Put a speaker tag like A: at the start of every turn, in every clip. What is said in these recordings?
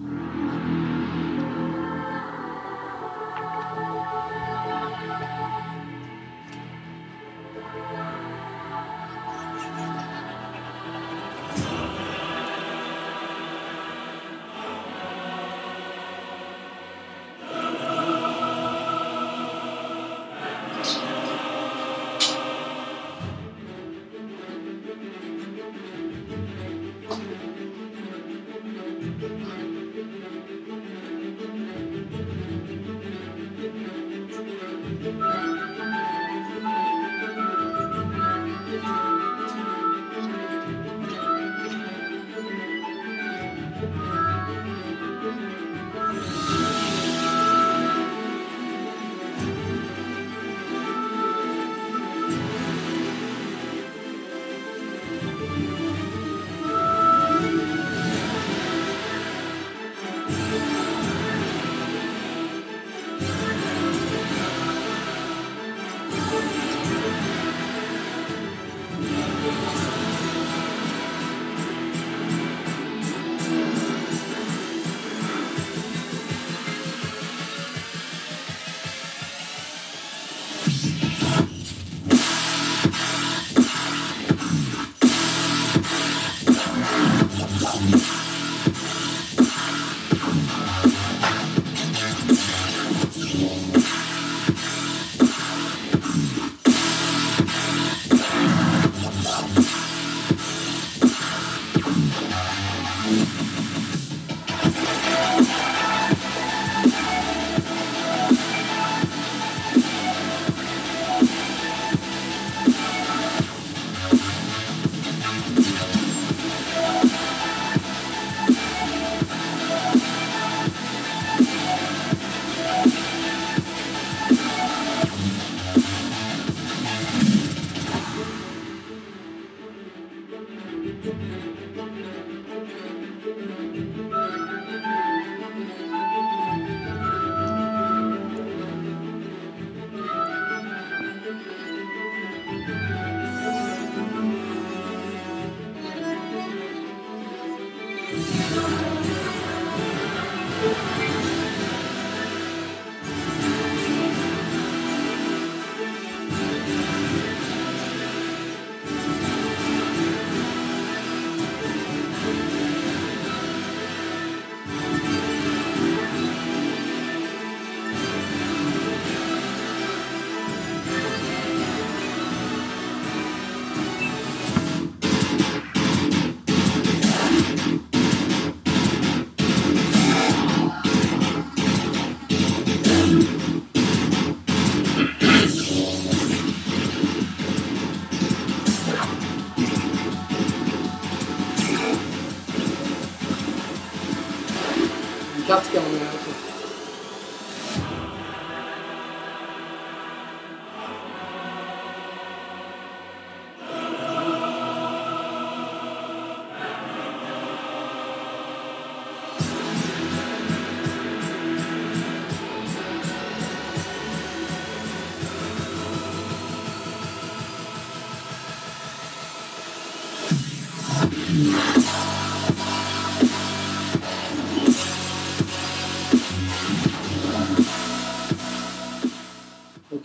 A: Mm-hmm.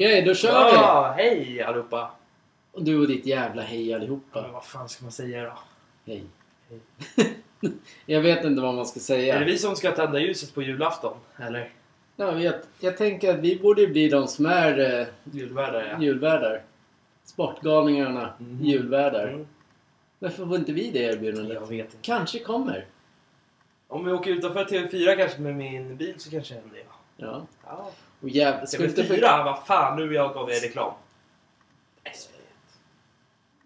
A: Okej, då kör vi!
B: Ja, hej allihopa!
A: Och du och ditt jävla hej allihopa.
B: Men vad fan ska man säga då?
A: Hej. jag vet inte vad man ska säga.
B: Är det vi som ska tända ljuset på julafton? Eller?
A: Ja, jag, jag tänker att vi borde bli de som är eh,
B: Julvärdar ja.
A: julvärdar. Sportgalningarna,
B: Mhm.
A: julvärdar.
B: Mm.
A: Varför får inte vi det erbjudandet?
B: Jag vet inte.
A: Kanske kommer.
B: Om vi åker utanför TV4 kanske med min bil så kanske det händer ja.
A: Ja.
B: Ja.
A: Och jäv... Ska inte för...
B: TV4? Vad fan, nu jag gav er reklam.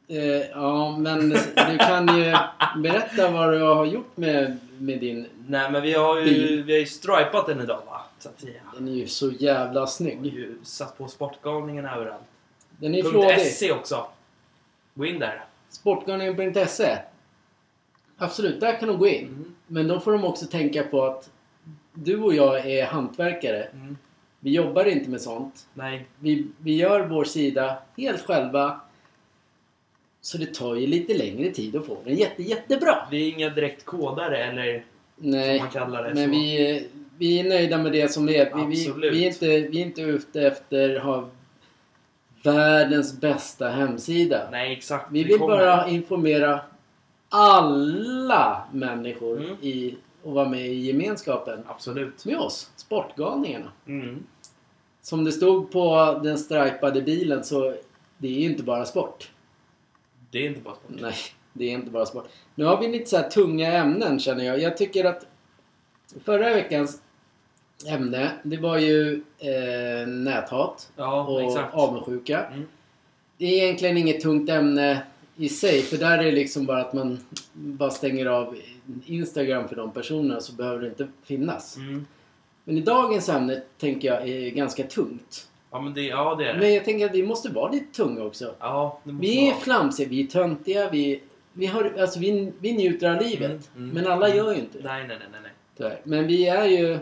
A: eh, Ja, men du kan ju berätta vad du har gjort med, med din...
B: Nej men vi har ju,
A: Bil.
B: vi har ju stripat den idag va? Så att säga.
A: Den är ju så jävla
B: Vi har
A: snygg.
B: ju satt på Sportgalningen överallt.
A: Den är flådig.
B: .se också. Gå in där.
A: Sportgalningen.se. Absolut, där kan de gå in.
B: Mm.
A: Men då får de också tänka på att du och jag är hantverkare.
B: Mm.
A: Vi jobbar inte med sånt.
B: Nej.
A: Vi, vi gör vår sida helt själva. Så det tar ju lite längre tid att få den jätte, jättebra.
B: Vi är inga direkt kodare eller
A: Nej,
B: man kallar det.
A: men
B: så.
A: vi, vi är nöjda med det som är. Vi, vi, vi, är inte, vi är inte ute efter att ha världens bästa hemsida.
B: Nej, exakt.
A: Vi vill bara informera alla människor
B: Mm.
A: i, och vara med i gemenskapen
B: Absolut.
A: med oss, Sportgalningarna.
B: Mm.
A: Som det stod på den stripade bilen så det är ju inte bara sport.
B: Det är inte bara sport.
A: Nej, det är inte bara sport. Nu har vi lite så här tunga ämnen känner jag. Jag tycker att förra veckans ämne det var ju eh, näthat
B: Ja,
A: och
B: exakt.
A: avundsjuka.
B: Mm.
A: Det är egentligen inget tungt ämne i sig för där är det liksom bara att man bara stänger av Instagram för de personerna så behöver det inte finnas.
B: Mm.
A: Men i dagens ämne tänker jag är ganska tungt.
B: Ja, men det, ja, det är det.
A: Men jag tänker att vi måste vara lite tunga också.
B: Ja, det måste
A: Vi är
B: vara.
A: flamsiga, vi är töntiga, vi, vi, har, alltså vi, vi njuter av livet.
B: Mm, mm,
A: men alla
B: mm.
A: gör ju inte det.
B: Nej, nej, nej, nej,
A: tyvärr. Men vi är ju...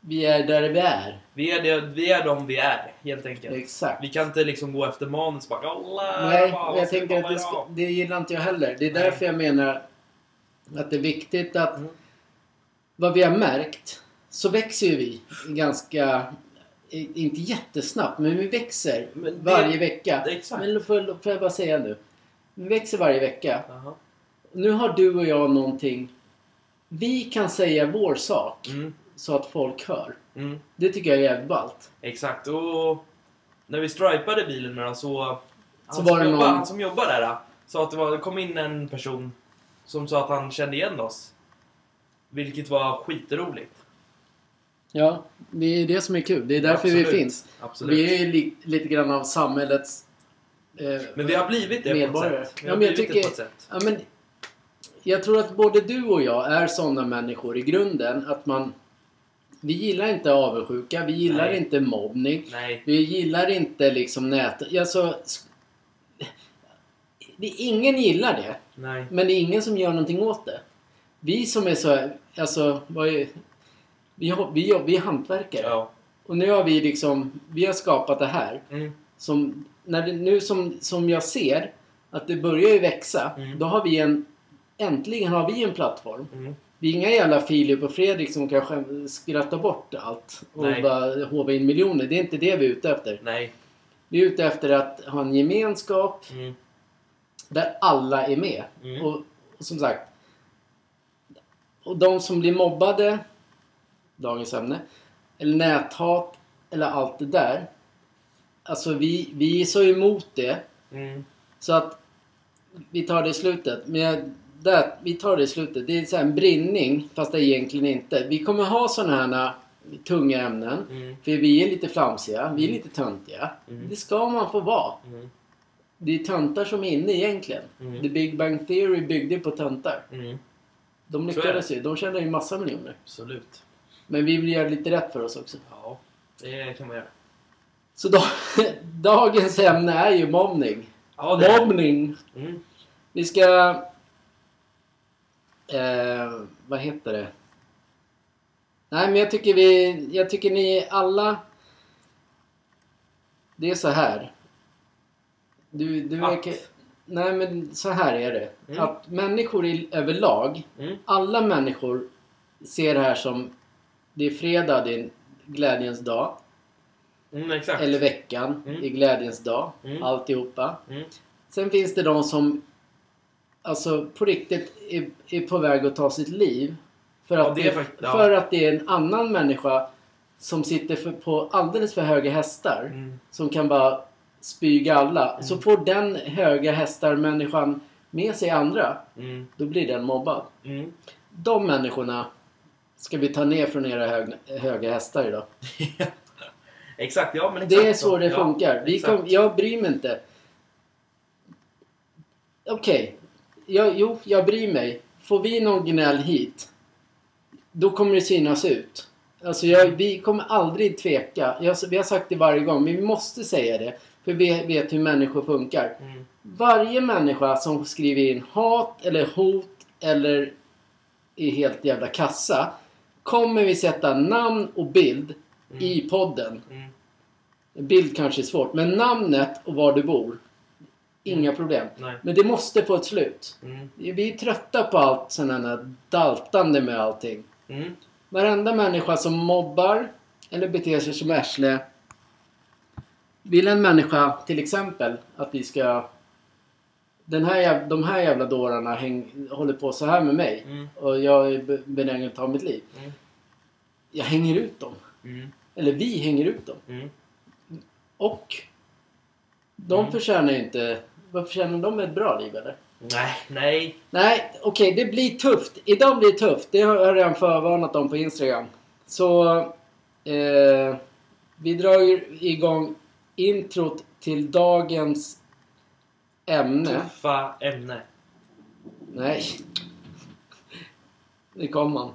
A: Vi är där vi är.
B: Vi är, det, vi är de vi är, helt enkelt.
A: Exakt.
B: Vi kan inte liksom gå efter manus bara
A: Nej,
B: vad
A: jag tänker att det, ska,
B: idag?"
A: det gillar inte jag heller. Det är
B: Nej.
A: därför jag menar att det är viktigt att
B: Mm.
A: vad vi har märkt så växer ju vi ganska, inte jättesnabbt, men vi växer
B: Men det-
A: varje vecka.
B: Exakt.
A: Men får, får jag bara säga nu. Vi växer varje vecka.
B: Jaha.
A: Nu har du och jag någonting. Vi kan säga vår sak
B: Mm.
A: så att folk hör.
B: Mm.
A: Det tycker jag är jävligt ballt.
B: Exakt. Och när vi stripade bilen med dem så... Han,
A: Så
B: som jobbar,
A: någon-
B: han som jobbar där sa att det, var, det kom in en person som sa att han kände igen oss. Vilket var skitroligt.
A: Ja, det är det som är kul. Det är därför vi
B: Absolut.
A: finns.
B: Absolut.
A: Vi är li, lite grann av samhällets... Eh,
B: Men vi har blivit det
A: Medborgare.
B: på ett sätt. Vi
A: Ja, men jag
B: det
A: tycker-
B: sätt.
A: Ja, men jag tror att både du och jag är sådana människor i grunden att man... Vi gillar inte avundsjuka, vi gillar
B: Nej.
A: inte mobbning,
B: Nej.
A: vi gillar inte liksom nät... Alltså, det, ingen gillar det,
B: Nej.
A: men det är ingen som gör någonting åt det. Vi som är så... Alltså, vad är, vi, vi, vi är hantverkare.
B: Ja.
A: Och nu har vi liksom... Vi har skapat det här.
B: Mm.
A: Som, när det, nu som, som jag ser att det börjar ju växa.
B: Mm.
A: Då har vi en... Äntligen har vi en plattform.
B: Mm.
A: Vi är inga jävla Filip och Fredrik som kan skratta bort allt och
B: Nej.
A: bara håva in miljoner. Det är inte det vi är ute efter.
B: Nej.
A: Vi är ute efter att ha en gemenskap
B: Mm.
A: där alla är med.
B: Mm.
A: Och, och som sagt. Och de som blir mobbade, dagens ämne, eller näthat, eller allt det där. Alltså vi, vi är så emot det.
B: Mm.
A: Så att vi tar det i slutet. Men jag, där, vi tar det i slutet. Det är så här en brinning, fast det egentligen inte. Vi kommer ha sådana här tunga ämnen.
B: Mm.
A: För vi är lite flamsiga, vi är lite töntiga.
B: Mm.
A: Det ska man få vara.
B: Mm.
A: Det är töntar som är inne egentligen.
B: Mm.
A: The Big Bang Theory byggde på töntar.
B: Mm.
A: De
B: är
A: lyckades ju. De tjänade ju massa miljoner.
B: Absolut.
A: Men vi vill göra lite rätt för oss också.
B: Ja, det kan man göra.
A: Så då, dagens ämne är ju mobbning.
B: Ja, det är.
A: Mobbning!
B: Mm.
A: Vi ska... Eh, vad heter det? Nej men jag tycker vi... Jag tycker ni alla... Det är så här. Du, du verkar... Nej men så här är det.
B: Mm.
A: Att människor i, överlag,
B: Mm.
A: alla människor ser det här som... Det är fredag, det är en glädjens dag.
B: Mm, exakt.
A: Eller veckan,
B: Mm.
A: det är glädjens dag.
B: Mm.
A: Alltihopa.
B: Mm.
A: Sen finns det de som alltså på riktigt är, är på väg att ta sitt liv. För att,
B: Ja, det är fakt- ja.
A: för att det är en annan människa som sitter för, på alldeles för höga hästar.
B: Mm.
A: Som kan bara spyga alla. Så får den höga hästar-människan med sig andra.
B: Mm.
A: Då blir den mobbad.
B: Mm.
A: De människorna ska vi ta ner från era hög, höga hästar idag.
B: exakt, ja men
A: Det
B: exakt
A: är så det
B: Ja,
A: funkar. Vi
B: exakt.
A: kom, jag bryr mig inte. Okej. Jag, jo, jag bryr mig. Får vi någon gnäll hit, då kommer det synas ut. Alltså jag, vi kommer aldrig tveka. Jag, vi har sagt det varje gång, men vi måste säga det. För vi vet hur människor funkar.
B: Mm.
A: Varje människa som skriver in hat eller hot eller är helt jävla kassa kommer vi sätta namn och bild i podden.
B: Mm.
A: Bild kanske är svårt, men namnet och var du bor. Inga problem.
B: Nej.
A: Men det måste få ett slut.
B: Mm.
A: Vi är trötta på allt sådana här daltande med allting.
B: Mm.
A: Varenda människa som mobbar eller beter sig som arsle. Vill en människa till exempel att vi ska... Den här, de här jävla dårarna häng, håller på så här med mig.
B: Mm.
A: Och jag är be- benägen att ta mitt liv.
B: Mm.
A: Jag hänger ut dem.
B: Mm.
A: Eller vi hänger ut dem.
B: Mm.
A: Och de
B: Mm.
A: förtjänar inte... Vad förtjänar de ett bra liv eller?
B: Nej, nej.
A: Nej, okej, det blir tufft. Idag blir det tufft. Det har jag redan förvarnat om på Instagram. Så eh, vi drar igång introt till dagens ämne.
B: Tuffa ämne.
A: Nej. Det kom han.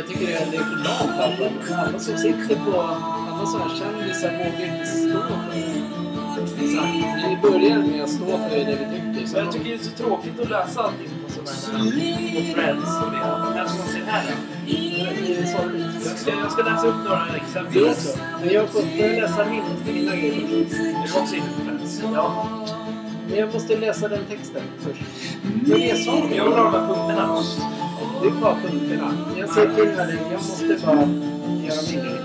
C: Jag
A: tycker det är, det är för lamt. Alla, som sitter på... Alla sådana här kändisar vågar inte stå för det. Vi börjar med att stå för det vi tycker. Så
B: Men jag tycker det är så tråkigt att läsa allting på sådana här på Friends och det. Jag ska se här.
A: det är.
B: Jag ska, jag ska läsa upp några exempel.
A: Också? Men jag får jag läsa min, mina grejer?
B: Är du också Friends?
A: Ja. Men jag måste läsa den texten först. Men jag sa det.
B: Jag vill ha de här punkterna.
A: Det är bara punkterna. Jag ser till här. Jag måste bara göra min grej.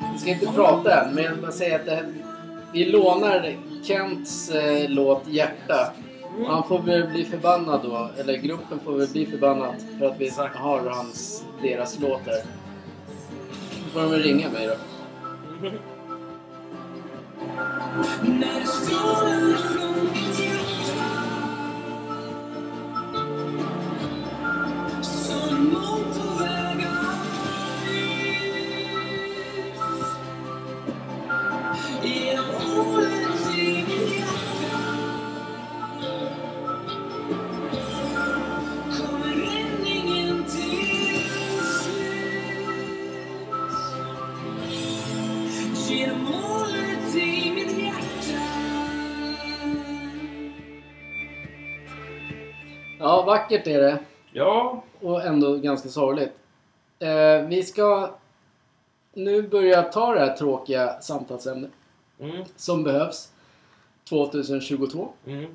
A: Jag ska inte prata än, men jag bara säga att det här, vi lånar Kents eh, låt Hjärta. Han får väl bli förbannad då, eller gruppen får väl bli förbannad för att vi har hans, deras låt där. Då får de väl ringa mig då.
C: När du strålar från
A: vackert är det.
B: Ja.
A: Och ändå ganska sorgligt. Eh, vi ska nu börja ta det här tråkiga samtalsämnet
B: Mm.
A: som behövs 2022.
B: Mm.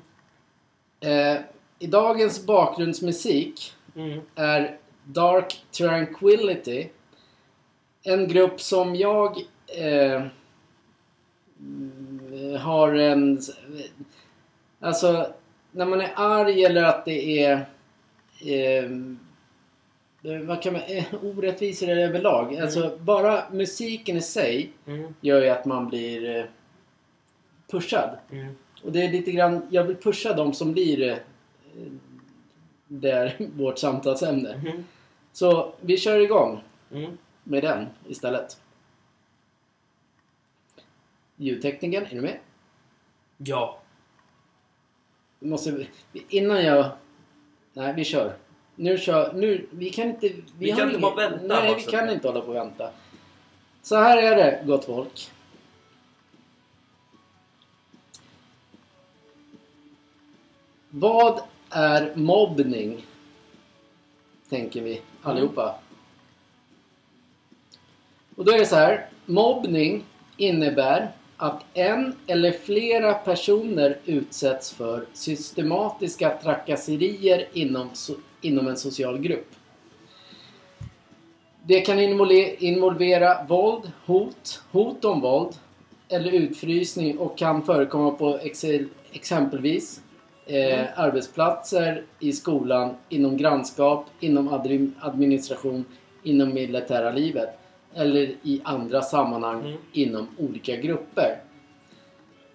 A: Eh, I dagens bakgrundsmusik
B: Mm.
A: är Dark Tranquility en grupp som jag eh, mm, har en... Alltså, när man är arg eller att det är eh, vad kan man, eh, orättvisor överlag. Alltså bara musiken i sig
B: Mm.
A: gör ju att man blir eh, pushad.
B: Mm.
A: Och det är lite grann, jag vill pusha de som blir eh, där vårt samtalsämne.
B: Mm.
A: Så vi kör igång
B: Mm.
A: med den istället. Ljudtekniken, är du med?
B: Ja.
A: Vi måste, innan jag... Nej, vi kör. Nu kör... Nu, vi kan inte...
B: Vi
A: har
B: kan inte bara vänta,
A: Nej, vi kan inte hålla på och vänta. Så här är det, gott folk. Vad är mobbning? Tänker vi allihopa. Och då är det så här. Mobbning innebär att en eller flera personer utsätts för systematiska trakasserier inom, so- inom en social grupp. Det kan involve- involvera våld, hot, hot om våld eller utfrysning och kan förekomma på ex- exempelvis eh, arbetsplatser, i skolan, inom grannskap, inom administration, inom militära livet eller i andra sammanhang
B: Mm.
A: inom olika grupper.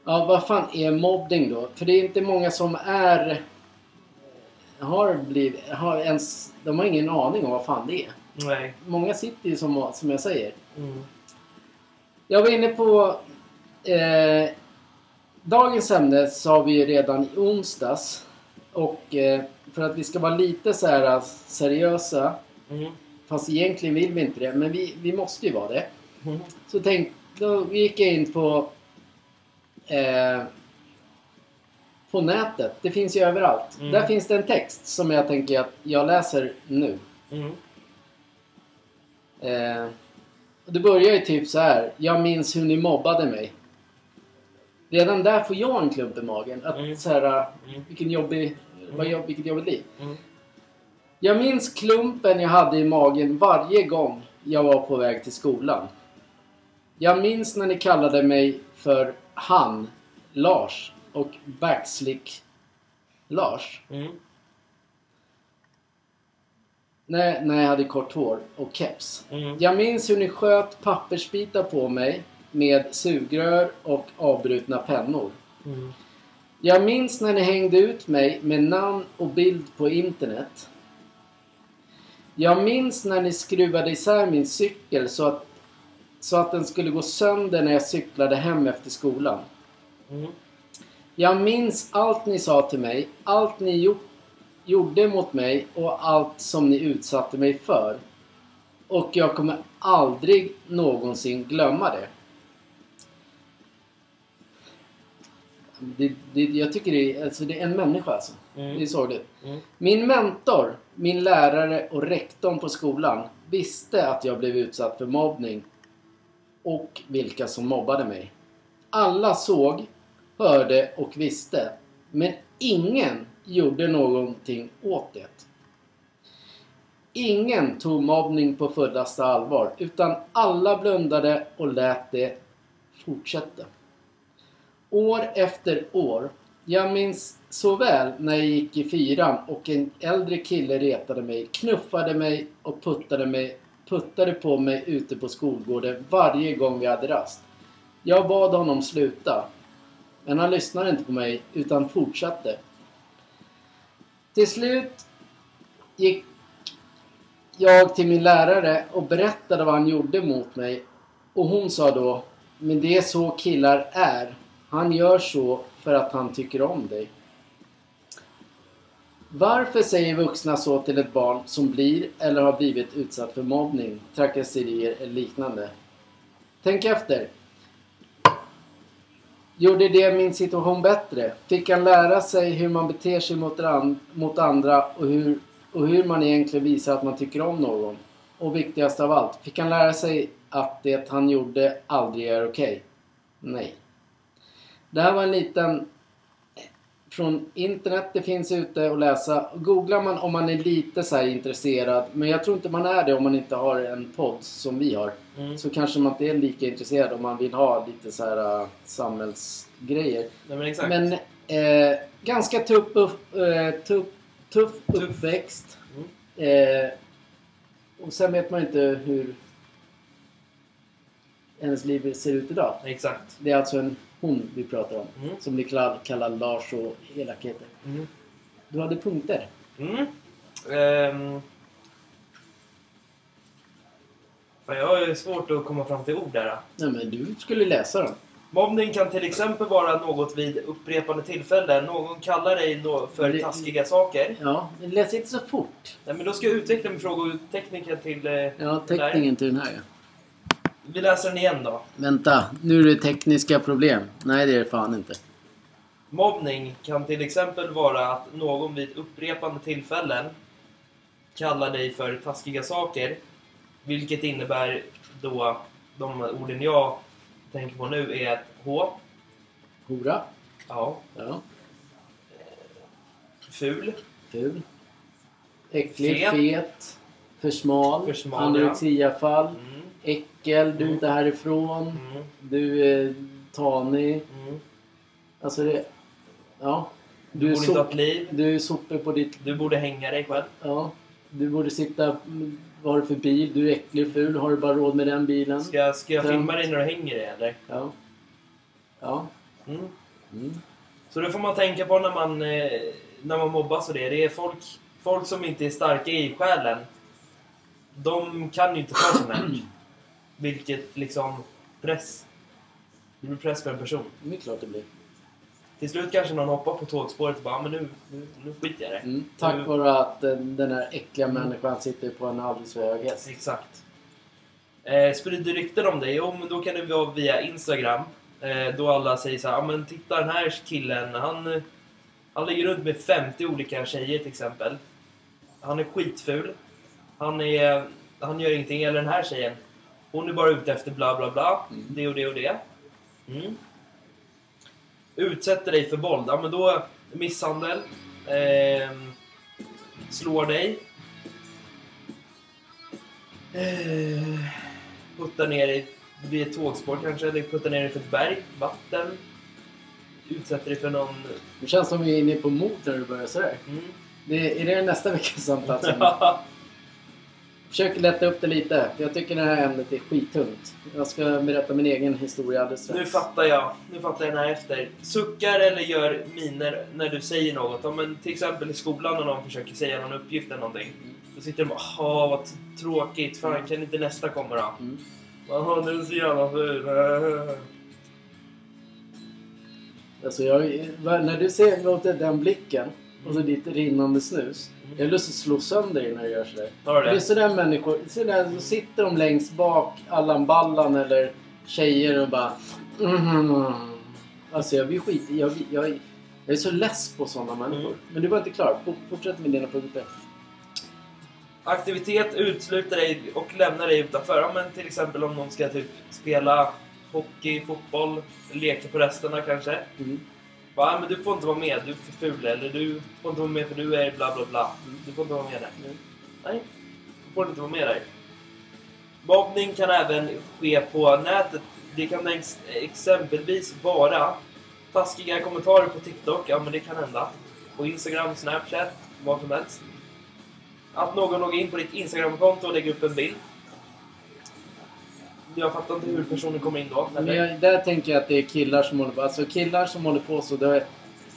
A: Ja, vad fan är mobbning då? För det är inte många som är... Har blivit... Har ens, de har ingen aning om vad fan det är.
B: Nej.
A: Många sitter ju som, som jag säger.
B: Mm.
A: Jag var inne på... Eh, dagens ämne sa vi ju redan i onsdags. Och eh, för att vi ska vara lite så här seriösa.
B: Mm.
A: Fast egentligen vill vi inte det. Men vi, vi måste ju vara det.
B: Mm.
A: Så tänk, då gick jag in på eh, på nätet. Det finns ju överallt.
B: Mm.
A: Där finns det en text som jag tänker att jag läser nu.
B: Mm.
A: Eh, det börjar ju typ så här. Jag minns hur ni mobbade mig. Redan där får jag en klump i magen. Att
B: Mm.
A: så här,
B: Mm.
A: vilken jobbig, vad jobb, vilket jobbigt liv. Jag minns klumpen jag hade i magen varje gång jag var på väg till skolan. Jag minns när ni kallade mig för han, Lars och Backslick Lars.
B: Mm.
A: När, när jag hade kort hår och keps.
B: Mm.
A: Jag minns hur ni sköt pappersbitar på mig med sugrör och avbrutna pennor.
B: Mm.
A: Jag minns när ni hängde ut mig med namn och bild på internet. Jag minns när ni skruvade isär min cykel så att, så att den skulle gå sönder när jag cyklade hem efter skolan.
B: Mm.
A: Jag minns allt ni sa till mig, allt ni gjort, gjorde mot mig och allt som ni utsatte mig för. Och jag kommer aldrig någonsin glömma det. det, det jag tycker det är, alltså det är en människa alltså.
B: Mm.
A: Det är sorgligt.
B: Mm.
A: Min mentor, min lärare och rektorn på skolan visste att jag blev utsatt för mobbning och vilka som mobbade mig. Alla såg, hörde och visste. Men ingen gjorde någonting åt det. Ingen tog mobbning på fullaste allvar utan alla blundade och lät det fortsätta. År efter år. Jag minns så väl när jag gick i fyran och en äldre kille retade mig, knuffade mig och puttade, mig, puttade på mig ute på skolgården varje gång vi hade rast. Jag bad honom sluta. Men han lyssnade inte på mig utan fortsatte. Till slut gick jag till min lärare och berättade vad han gjorde mot mig. Och hon sa då Men det är så killar är. Han gör så för att han tycker om dig. Varför säger vuxna så till ett barn som blir eller har blivit utsatt för mobbning, trakasserier eller liknande? Tänk efter. Gjorde det min situation bättre? Fick han lära sig hur man beter sig mot, an- mot andra och hur, och hur man egentligen visar att man tycker om någon? Och viktigast av allt, fick han lära sig att det han gjorde aldrig är okej? Nej. Det här var en liten från internet det finns ute att läsa. Googlar man om man är lite så här intresserad, men jag tror inte man är det om man inte har en podd som vi har.
B: Mm.
A: Så kanske man inte är lika intresserad om man vill ha lite så här uh, samhällsgrejer.
B: Nej, men exakt.
A: Men eh, ganska tuff, upp, eh, tuff, tuff
B: Tuff.
A: uppväxt. Eh, och sen vet man inte hur hennes liv ser ut idag.
B: Exakt.
A: Det är alltså en hon vi pratar om.
B: Mm.
A: Som blir kallad, Lars och elakheter.
B: Mm.
A: Du hade punkter.
B: Mm. Ehm. Fan, jag har svårt att komma fram till ord där.
A: Nej men du skulle läsa dem.
B: Mobbning kan till exempel vara något vid upprepade tillfällen. Någon kallar dig för taskiga saker.
A: Ja, läs inte så fort.
B: Nej, men då ska jag utveckla min fråga och tekniken till... Eh,
A: Ja, teckningen till den här ja.
B: Vi läser den igen då.
A: Vänta, nu är det tekniska problem. Nej, det är det fan inte.
B: Mobbning kan till exempel vara att någon vid upprepande tillfällen kallar dig för taskiga saker. Vilket innebär då, de orden jag tänker på nu är ett H,
A: Hora.
B: ja,
A: Ja.
B: ful,
A: Ful. Äcklig,
B: Fet.
A: fet. För smal.
B: För smal,
A: Anorexiafall.
B: mm,
A: Äckel. Du är inte härifrån.
B: mm,
A: Du är tanig.
B: mm.
A: Alltså det... Ja.
B: Du,
A: Du
B: borde inte ha ett liv.
A: du är sopor på ditt...
B: Du borde hänga dig själv.
A: Ja. Du borde sitta... Vad har du för bil? Du är äcklig och ful. Har du bara råd med den bilen?
B: Ska, jag- ska jag filma dig när du hänger dig eller?
A: Ja. Ja.
B: Mm.
A: Mm.
B: Så det får man tänka på när man, eh, när man mobbas och det. Det är folk, folk som inte är starka i själen. De kan ju inte ta sånt här. Vilket liksom press. Det blir press för en person.
A: Det är klart det blir.
B: Till slut kanske någon hoppar på tågspåret och bara "Ah, men nu, nu, nu skiter jag i det.
A: Mm. Tack
B: Nu-
A: vare att eh, den här äckliga människan sitter på en alldeles för hög häst.
B: Exakt. Eh, sprider rykten om dig? Jo, men då kan det vara via Instagram. Eh, då alla säger så här, ah, men titta den här killen, han, han ligger runt med 50 olika tjejer till exempel. Han är skitful. Han, är, han gör ingenting. Eller den här tjejen, hon är bara ute efter bla bla bla.
A: Mm.
B: Det och det och det. Mm. Utsätter dig för våld. Ja, men då misshandel. ehm, slår dig. Eh, puttar ner dig vid ett tågspår kanske, eller puttar ner dig för ett berg, vatten. Utsätter dig för någon...
A: Det känns som vi är inne på mord när du börjar sådär.
B: Mm.
A: Det, är det nästa veckas samtal? Försök lätta upp det lite. för Jag tycker det här ämnet är skittungt. Jag ska berätta min egen historia alldeles strax.
B: nu fattar jag. Nu fattar jag den här efter. Suckar eller gör miner när du säger något. Ja, men till exempel i skolan när någon försöker säga någon uppgift eller någonting. Då sitter de och bara vad tråkigt. Fan, kan inte nästa komma då?
A: Mm.
B: Jaha, du är så jävla ful.
A: Alltså jag, när du ser låter den blicken och så ditt rinnande snus. Jag har lust att slå sönder dig när du gör sådär.
B: Har du
A: Det är
B: det?
A: sådär människor, sådär, så sitter de längst bak, Allan Ballan eller tjejer och bara... Mm. Alltså jag blir skit... Jag, jag, jag är så less på sådana människor.
B: Mm.
A: Men du var inte klar. Fort- Fortsätt med dina punkter.
B: Aktivitet utesluter dig och lämnar dig utanför. Ja, men till exempel om någon ska typ spela hockey, fotboll, leka på resterna kanske.
A: Mm.
B: Va, men du får inte vara med, du är för ful. Eller du får inte vara med för du är bla bla bla. Du får inte vara med där.
A: Mm.
B: Nej, du får inte vara med där. Mobbning kan även ske på nätet. Det kan ex exempelvis vara taskiga kommentarer på TikTok. Ja, men det kan hända. På Instagram, Snapchat, vad som helst. Att någon loggar in på ditt Instagramkonto och lägger upp en bild. Jag fattar inte hur personen kommer in då.
A: Men jag, där tänker jag att det är killar som håller på. Alltså killar som håller på så. Det är,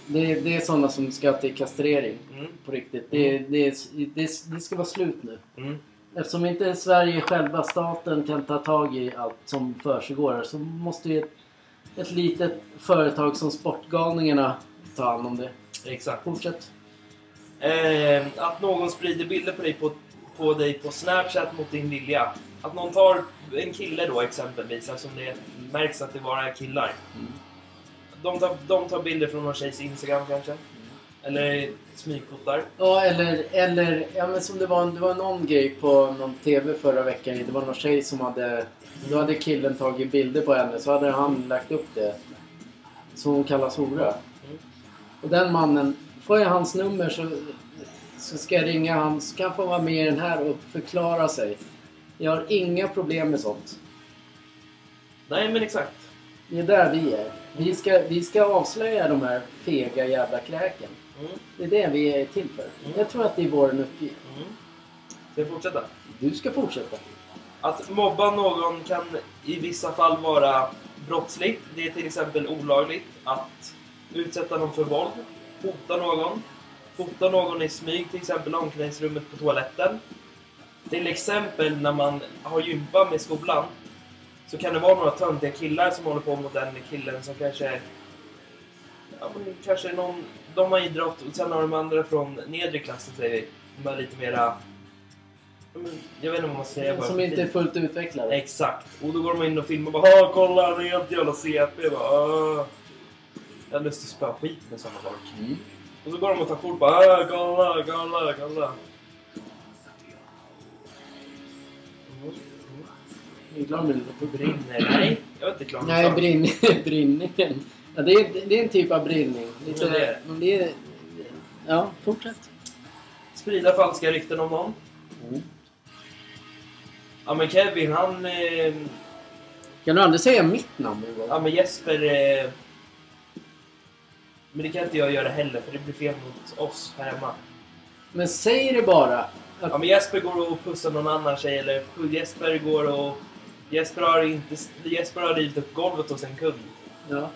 A: det är, det är sådana som ska till kastrering.
B: Mm.
A: På riktigt. Det, det, är, det, det ska vara slut nu.
B: Mm.
A: Eftersom inte Sverige själva, staten, kan ta tag i allt som försiggår så måste ju ett, ett litet företag som Sportgalningarna ta hand om det.
B: Exakt.
A: Fortsätt.
B: Eh, att någon sprider bilder på dig på, på dig på Snapchat mot din vilja. Att någon tar en kille då exempelvis, eftersom det märks att det bara är killar.
A: Mm.
B: De tar, de tar bilder från någon tjejs Instagram kanske. Eller smygfotar.
A: Ja, eller, eller ja, men som det var, det var någon grej på någon TV förra veckan. Det var någon tjej som hade... Då hade killen tagit bilder på henne så hade han lagt upp det. Så hon kallas hora.
B: Mm.
A: Och den mannen, får jag hans nummer så, så ska jag ringa han så kan han få vara med i den här och förklara sig. Jag har inga problem med sånt.
B: Nej men exakt.
A: Det är där vi är. Vi ska, vi ska avslöja de här fega jävla kräken.
B: Mm.
A: Det är det vi är till för. Jag tror att det är vår uppgift.
B: Mm. Ska jag fortsätta?
A: Du ska fortsätta.
B: Att mobba någon kan i vissa fall vara brottsligt. Det är till exempel olagligt att utsätta någon för våld, hota någon, fota någon i smyg, till exempel omklädningsrummet på toaletten. Till exempel när man har gympa med skolan så kan det vara några töntiga killar som håller på mot den killen som kanske... Ja, men kanske någon... De har idrott och sen har de andra från nedre klassen säger vi. De är lite mera... Jag vet inte vad man säger. bara
A: Som inte är fullt utvecklade.
B: Exakt. Och då går de in och filmar och bara "Åh, kolla han är helt jävla CP. Jag bara. Jag har lust att spöa skit med sådana folk.
A: Mm.
B: Och så går de och tar kort bara "Åh, kolla, kolla, kolla.
A: Klar med
B: mm.
A: det?
B: Brinner? Nej, jag är inte klar med
A: Nej,
B: saken.
A: brinn, brinningen. Ja, det, är, det är en typ av brinning. Lite,
B: Ja, det är
A: men det är... Ja, fortsätt.
B: Sprida falska rykten om någon.
A: Mm.
B: Ja men Kevin han... Eh,
A: Kan du aldrig säga mitt namn en gång?
B: ja men Jesper... Eh, men det kan inte jag göra heller för det blir fel mot oss här hemma.
A: Men säg det bara. Att,
B: Ja men Jesper går och pussar någon annan tjej eller Jesper går och... Jesper har, inte, Jesper har rivit upp golvet hos en kund
A: ja.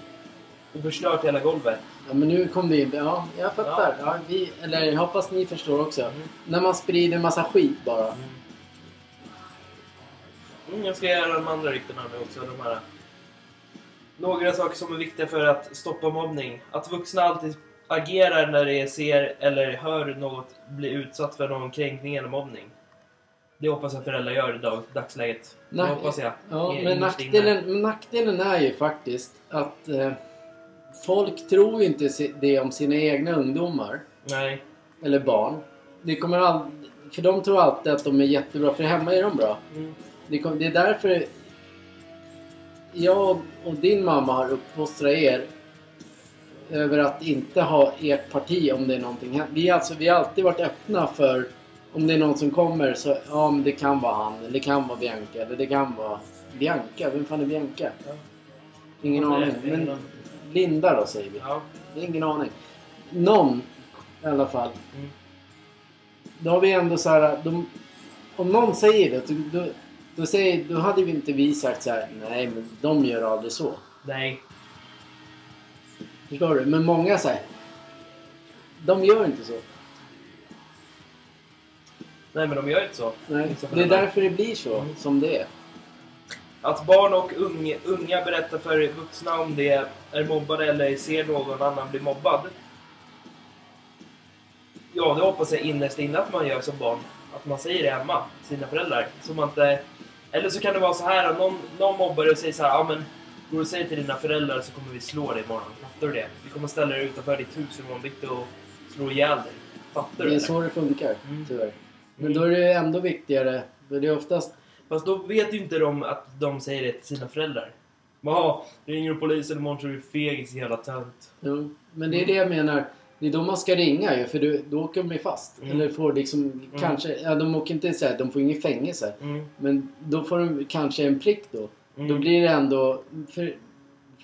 B: och förstört hela golvet.
A: ja, men nu kom vi in. Ja, jag fattar. Ja. vi, eller jag hoppas ni förstår också.
B: Mm.
A: När man sprider massa skit bara.
B: Mm, jag ska göra de andra ryktena nu också. De här. Några saker som är viktiga för att stoppa mobbning. Att vuxna alltid agerar när de ser eller hör något bli utsatt för någon kränkning eller mobbning. Det hoppas jag föräldrar gör i dag, dagsläget. Det
A: Nej.
B: hoppas jag.
A: Ja,
B: I-
A: men nackdelen, nackdelen är ju faktiskt att eh, folk tror inte det om sina egna ungdomar.
B: Nej.
A: Eller barn. Det kommer all, för de tror alltid att de är jättebra, för hemma är de bra.
B: Mm.
A: Det, kom, det är därför jag och din mamma har uppfostrat er över att inte ha ert parti om det är någonting. Vi, alltså, vi har alltid varit öppna för om det är någon som kommer så ja men det kan vara han eller det kan vara Bianca eller det kan vara Bianca. Vem fan är Bianca?
B: Ja.
A: Ingen
B: Ja,
A: aning. Men. Linda då säger vi.
B: Ja.
A: Det är ingen aning. Någon i alla fall.
B: Mm.
A: Då har vi ändå så här. De, om någon säger det, då, då, då, säger, då hade vi inte vi sagt så här. Nej, men de gör aldrig så.
B: Nej.
A: Förstår du? Men många säger. De gör inte så.
B: Nej men de gör inte så.
A: Nej, det är därför det blir så
B: Mm.
A: som det är.
B: Att barn och unga, unga berättar för vuxna om det är mobbade eller ser någon annan bli mobbad. Ja, det hoppas jag innerst inne att man gör som barn. Att man säger det hemma, till sina föräldrar. Så man inte... Eller så kan det vara så här att någon, någon mobbar dig och säger så här, ja men går och säger till dina föräldrar så kommer vi slå dig imorgon. Fattar du det? Vi kommer ställa dig utanför ditt hus imorgon bitti och slå ihjäl dig. Fattar du
A: Det är
B: eller?
A: så det funkar,
B: Mm.
A: tyvärr. Men då är det ändå viktigare. För det är oftast...
B: Fast då vet ju inte de att de säger det till sina föräldrar. Jaha, ringer du polisen imorgon så är du fegis jävla tönt.
A: Jo, men det är det jag menar. Det är då man ska ringa ju, för då, då åker de ju fast.
B: Mm.
A: Eller får liksom, kanske, ja de åker inte så här, de får inget fängelse.
B: Mm.
A: Men då får de kanske en prick då.
B: Mm.
A: Då blir det ändå... För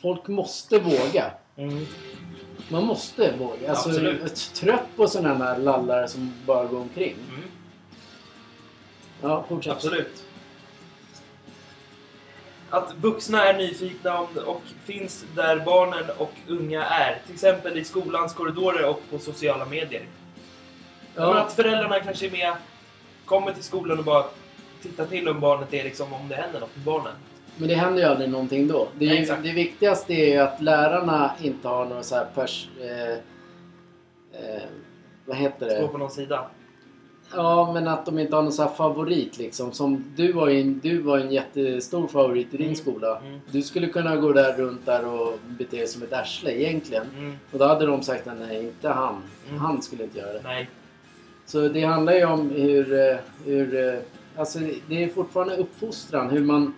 A: folk måste våga.
B: Mm.
A: Man måste våga. Alltså,
B: Absolut.
A: jag är trött på sådana här lallare som bara går omkring.
B: Mm.
A: Ja, fortsätt.
B: Absolut. Att vuxna är nyfikna om och finns där barnen och unga är. Till exempel i skolans korridorer och på sociala medier. Ja.
A: Ja,
B: att föräldrarna kanske är med, kommer till skolan och bara tittar till om barnet är liksom, om det händer något med barnen.
A: Men det händer ju aldrig någonting då. Det,
B: Nej,
A: ju- det viktigaste är ju att lärarna inte har någon så här pers... Eh, eh, vad heter det?
B: Stå på någon sida.
A: Ja, men att de inte har någon så favorit liksom. Som du var ju en, du var en jättestor favorit i din
B: Mm.
A: skola.
B: Mm.
A: Du skulle kunna gå där runt där och bete dig som ett arsle egentligen.
B: Mm.
A: Och då hade de sagt att nej, inte han.
B: Mm.
A: Han skulle inte göra det.
B: Nej.
A: Så det handlar ju om hur... eh, hur eh, alltså det är fortfarande uppfostran. Hur man...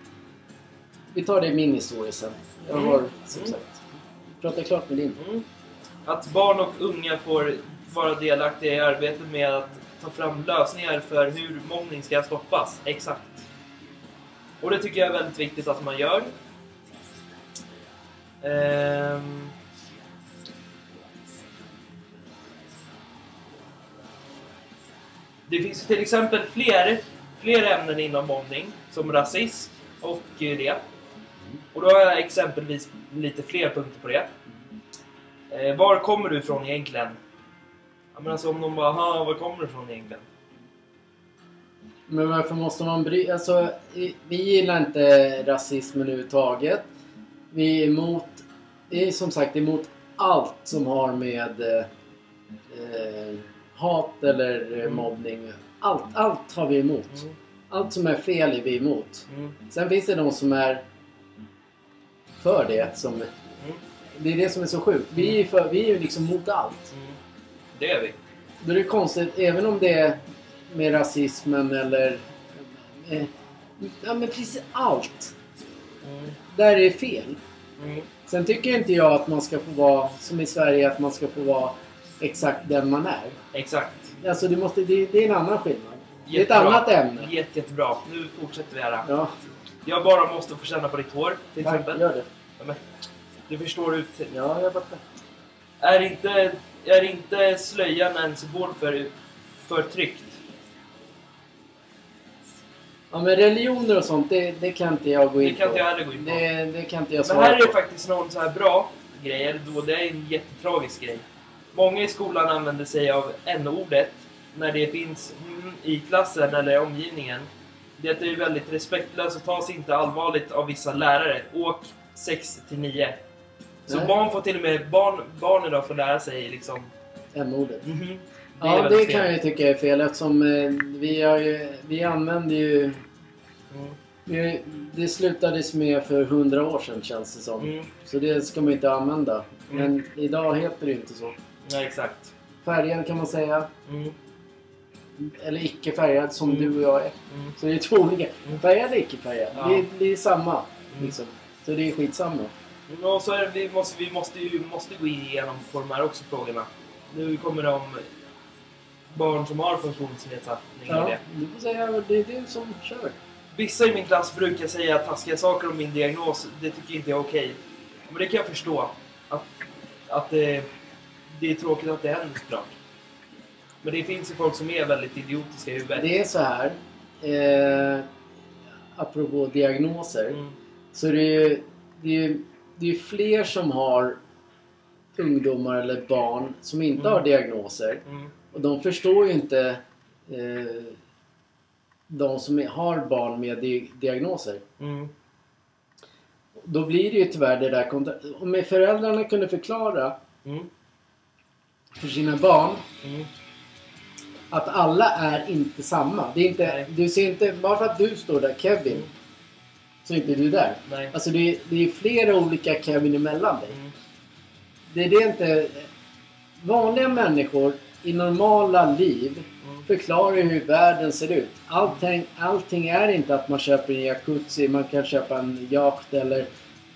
A: Vi tar det i min historia sen. Jag
B: Mm.
A: har som sagt... Prata klart med din.
B: Mm. Att barn och unga får vara delaktiga i arbetet med att ta fram lösningar för hur mobbning ska stoppas. Exakt. Och det tycker jag är väldigt viktigt att man gör. Ehm. Det finns till exempel fler, fler ämnen inom mobbning, som rasism och eh, det. Och då har jag exempelvis lite fler punkter på det. Eh, var kommer du ifrån egentligen? Ja, men alltså om de bara, "Aha, var kommer du ifrån egentligen?
A: Men varför måste man bry Alltså, vi gillar inte rasismen överhuvudtaget. Vi är emot... Vi är som sagt emot allt som har med eh, hat eller eh, mobbning. Allt, allt har vi emot.
B: Mm.
A: Allt som är fel är vi emot.
B: Mm.
A: Sen finns det de som är för det. Som,
B: Mm.
A: det är det som är så sjukt. Vi är ju för, vi är ju liksom mot allt.
B: Mm. Det är vi.
A: Då är det konstigt, även om det är med rasismen eller... Eh, ja men precis allt.
B: Mm.
A: Där är det fel.
B: Mm.
A: Sen tycker inte jag att man ska få vara, som i Sverige, att man ska få vara exakt den man är.
B: Exakt.
A: Alltså det, måste, det, det är en annan skillnad. Det är ett
B: Jättebra.
A: annat ämne.
B: Jätte, jättebra. Nu fortsätter vi här.
A: Ja,
B: Jag bara måste få känna på ditt hår, till
A: tack,
B: exempel.
A: gör det.
B: Ja, men, du förstår ut.
A: Ja, jag fattar.
B: Är inte, är inte slöjan en symbol för förtryckt?
A: Ja men religioner och sånt, det, det kan inte jag gå in
B: Det kan
A: på.
B: inte jag heller gå in på.
A: Det, det kan inte jag
B: Men
A: svara
B: här är det
A: på.
B: faktiskt någon så här bra grej, eller då det är en jättetragisk grej. Många i skolan använder sig av n-ordet när det finns mm i klassen eller i omgivningen. Det är väldigt respektlöst och tas inte allvarligt av vissa lärare. Åk 6 till 9. Så
A: Nej.
B: barn får till och med, barn, barn idag får lära sig liksom...
A: M-ordet.
B: mhm, är
A: Ja, det
B: väldigt
A: kan
B: fel.
A: jag ju tycka är fel eftersom eh, vi, har ju, vi använder ju...
B: Mm,
A: Vi, det slutades med för hundra år sedan känns det som.
B: mm,
A: Så det ska man inte använda.
B: Mm.
A: Men idag heter det ju inte så.
B: ja, exakt.
A: Färgad kan man säga.
B: Mm,
A: Eller icke färgad som
B: Mm.
A: du och jag är.
B: mm,
A: Så det är två olika.
B: Mm.
A: Färgad och icke färgad.
B: Ja.
A: Det, är, det är samma.
B: Mm.
A: Liksom. Så det är skitsamma.
B: Mm, Och så är vi, måste, vi måste ju måste gå igenom på de här också frågorna. Nu kommer om barn som har funktionsnedsättning
A: Ja,
B: det.
A: du får säga det är du som kör.
B: Vissa i min klass brukar säga taskiga saker om min diagnos. Det tycker inte jag är okej. Men det kan jag förstå. Att, att det, det är tråkigt att det händer såklart. Men det finns ju folk som är väldigt idiotiska i huvudet.
A: Det är så här. Eh, apropå diagnoser.
B: Mm,
A: Så det är ju det är, det är fler som har ungdomar eller barn som inte
B: Mm.
A: har diagnoser.
B: mm,
A: Och de förstår ju inte eh, de som har barn med di- diagnoser.
B: mm,
A: Då blir det ju tyvärr det där Om föräldrarna kunde förklara
B: mm,
A: för sina barn
B: mm,
A: att alla är inte samma. Det är inte,
B: Nej.
A: du ser inte, bara för att du står där, Kevin,
B: Mm.
A: så är inte du där.
B: nej.
A: Alltså det är, det är flera olika Kevin emellan dig.
B: Mm,
A: Det är det inte... Vanliga människor i normala liv
B: mm,
A: förklarar hur världen ser ut. Allting, allting är inte att man köper en jacuzzi, man kan köpa en yacht eller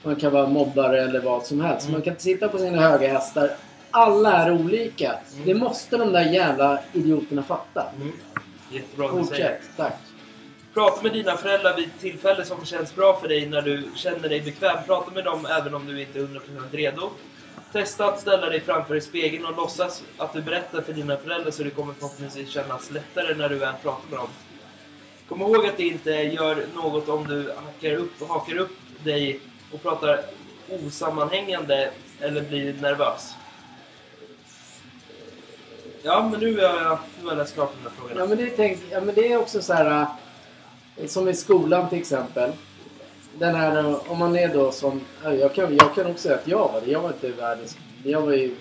A: man kan vara mobbare eller vad som helst.
B: Mm.
A: Man kan inte sitta på sina höga hästar. Alla är olika.
B: Mm.
A: Det måste de där jävla idioterna fatta.
B: mm. Jättebra.
A: Fortsätt. Tack.
B: Prata med dina föräldrar vid tillfälle som känns bra för dig när du känner dig bekväm. Prata med dem även om du inte är 100% redo. Testa att ställa dig framför i spegeln och låtsas att du berättar för dina föräldrar så det kommer förhoppningsvis kännas lättare när du väl pratar med dem. Kom ihåg att det inte gör något om du hakar upp, hakar upp dig och pratar osammanhängande eller blir nervös. Ja, men nu är jag, nu har jag läst klart de här frågorna.
A: Ja men, det är tänk, ja men det är också så här... äh, Som i skolan till exempel. Den här äh, om man är då som... ja, Jag kan, jag kan också säga att jag var det. Jag var inte världens... Jag var ju...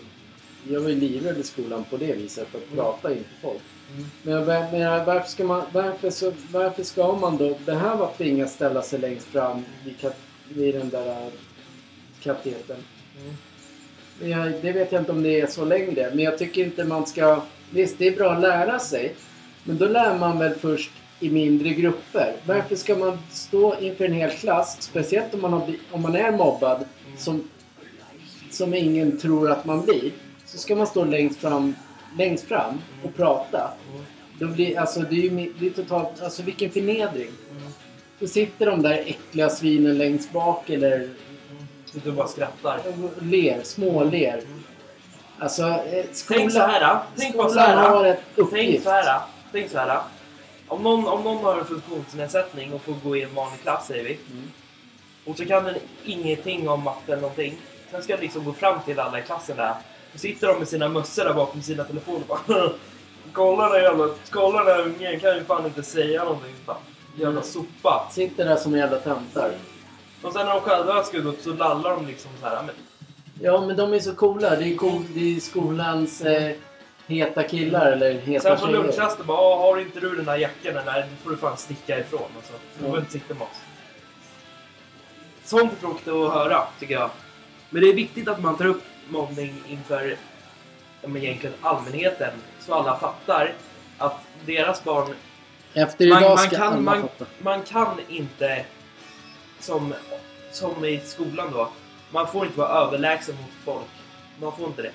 A: Jag var ju livrädd i skolan på det viset. Att
B: Mm.
A: prata inför folk.
B: Mm.
A: Men men varför ska man... Varför, så, varför ska man då behöva tvingas ställa sig längst fram vid, kat, vid den där katetern?
B: Mm.
A: Men Jag, det vet jag inte om det är så längre. Men jag tycker inte man ska... Visst, det är bra att lära sig. Men då lär man väl först i mindre grupper. Varför ska man stå inför en hel klass, speciellt om man, har, om man är mobbad, som, som ingen tror att man blir. Så ska man stå längst fram, längst fram och prata. Då blir, alltså, det är ju det är totalt... Alltså vilken förnedring. Då sitter de där äckliga svinen längst bak eller
B: och bara skrattar.
A: ler, småler. Alltså, eh, skolan,
B: Tänk så här. Tänk bara så
A: skolan har
B: här.
A: ett
B: Tänk
A: uppgift.
B: så här. tänk så här. Om någon, om någon har en funktionsnedsättning och får gå i en vanlig klass säger vi.
A: Mm.
B: Och så kan den ingenting om matte eller någonting. Sen ska den liksom gå fram till alla i klassen där. Och sitter de med sina mössor där bakom sina telefoner och bara Kolla den jävla, kolla den här ungen kan ju fan inte säga någonting. Bara, Jävla sopa.
A: Sitter där som jävla töntar.
B: Och sen när de själva gå upp så lallar de liksom så här. Men,
A: Ja, men de är så coola. Det är, cool, det är skolans eh, heta killar eller heta
B: sen på
A: tjejer.
B: lunchrasten bara "Ah, har inte du den här jackan? Nej, då får du fan sticka ifrån. Alltså. Du
A: Ja.
B: behöver inte sitta med oss. Sånt är tråkigt att höra, tycker jag. Men det är viktigt att man tar upp mobbning inför men egentligen allmänheten. Så alla fattar att deras barn...
A: Efter
B: Man,
A: idag
B: man,
A: ska
B: kan,
A: alla
B: man,
A: fatta.
B: man kan inte, som, som i skolan då, man får inte vara överlägsen mot folk. Man får inte det.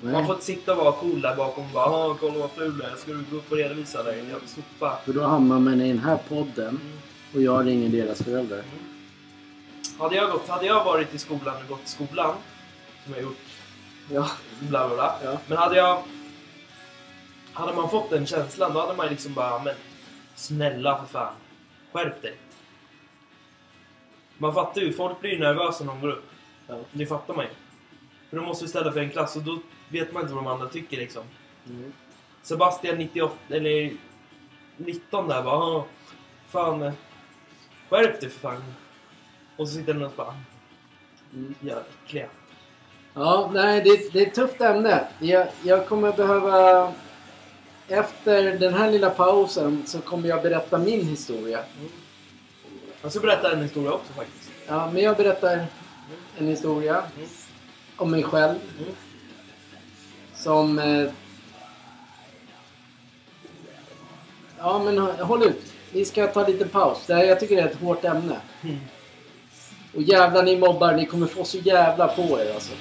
B: Man
A: Nej,
B: får inte sitta och vara cool där bakom och bara "Ah, kolla vad ful du är. Ska du gå upp och redovisa dig? Jag sopa.
A: för då hamnar man i den här podden
B: Mm.
A: och jag ringer deras föräldrar.
B: Hade jag, gått, hade jag varit i skolan och gått i skolan, som jag gjort,
A: Ja.
B: bla bla bla.
A: Ja.
B: Men hade jag... Hade man fått den känslan, då hade man liksom bara, men snälla för fan, skärp dig. Man fattar ju, folk blir nervösa när de går upp.
A: Ja.
B: Det fattar man ju. För de måste ju ställa för en klass och då vet man inte vad de andra tycker liksom.
A: Mm.
B: Sebastian 98, eller 19 där bara, "Ah, fan, skärp dig för fan. Och så sitter den och bara,
A: Mm.
B: jävla äckliga.
A: Ja, nej, det, det är ett tufft ämne. Jag, jag kommer behöva... Efter den här lilla pausen så kommer jag berätta min historia.
B: Jag ska berätta en historia också faktiskt.
A: Ja, men jag berättar en historia
B: Mm.
A: om mig själv.
B: Mm.
A: Som... Eh, ja, men håll ut. Vi ska ta lite paus. Det här, jag tycker det är ett hårt ämne.
B: Mm.
A: Och jävlar ni mobbar, ni kommer få så jävla på er alltså.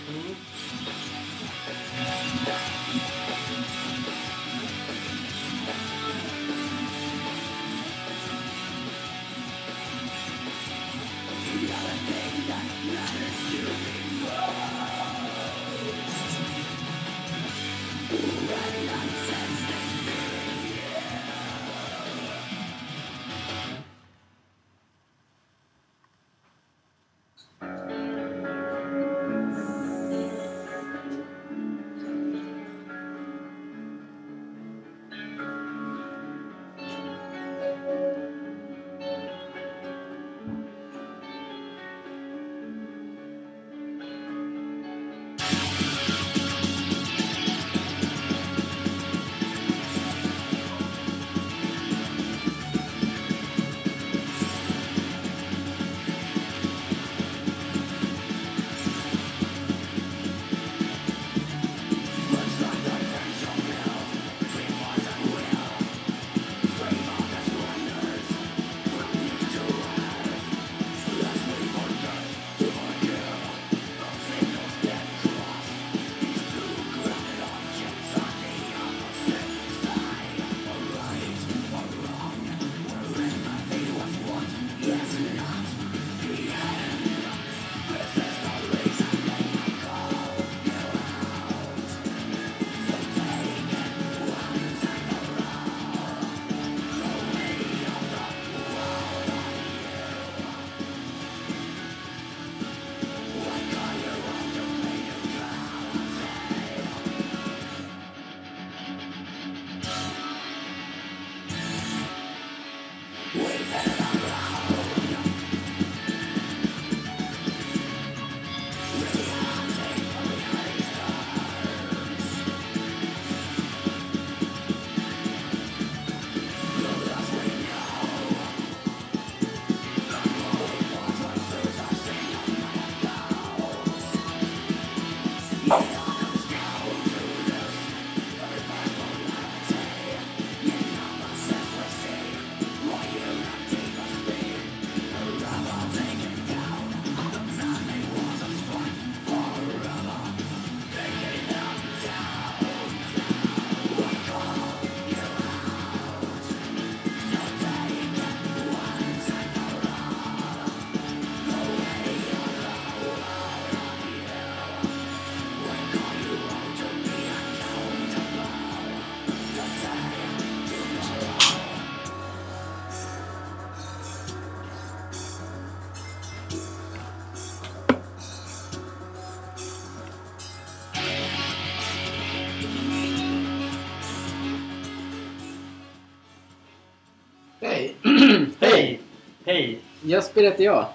A: Jesper heter jag.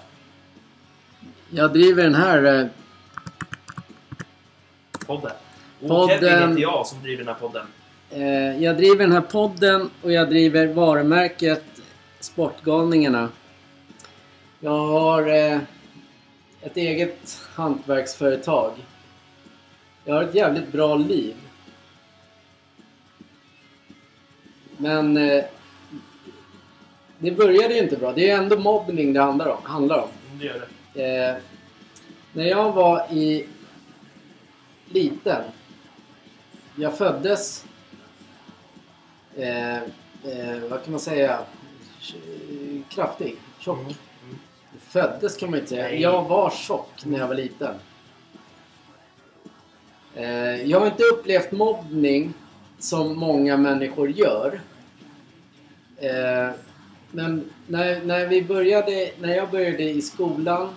A: Jag driver den här... eh,
B: Podden. Och
A: Podden.
B: Kevin heter jag som driver den här podden.
A: Eh, jag driver den här podden och jag driver varumärket Sportgalningarna. Jag har eh, ett eget hantverksföretag. Jag har ett jävligt bra liv. Men eh, det började ju inte bra. Det är ändå mobbning det handlar om. Handlar om.
B: Det gör det.
A: Eh, när jag var i liten. Jag föddes... Eh, eh, vad kan man säga? Kraftig. Tjock.
B: Mm. Mm.
A: Föddes kan man inte säga.
B: Nej.
A: Jag var tjock när jag var liten. Eh, jag har inte upplevt mobbning som många människor gör. Men när, när vi började, när jag började i skolan.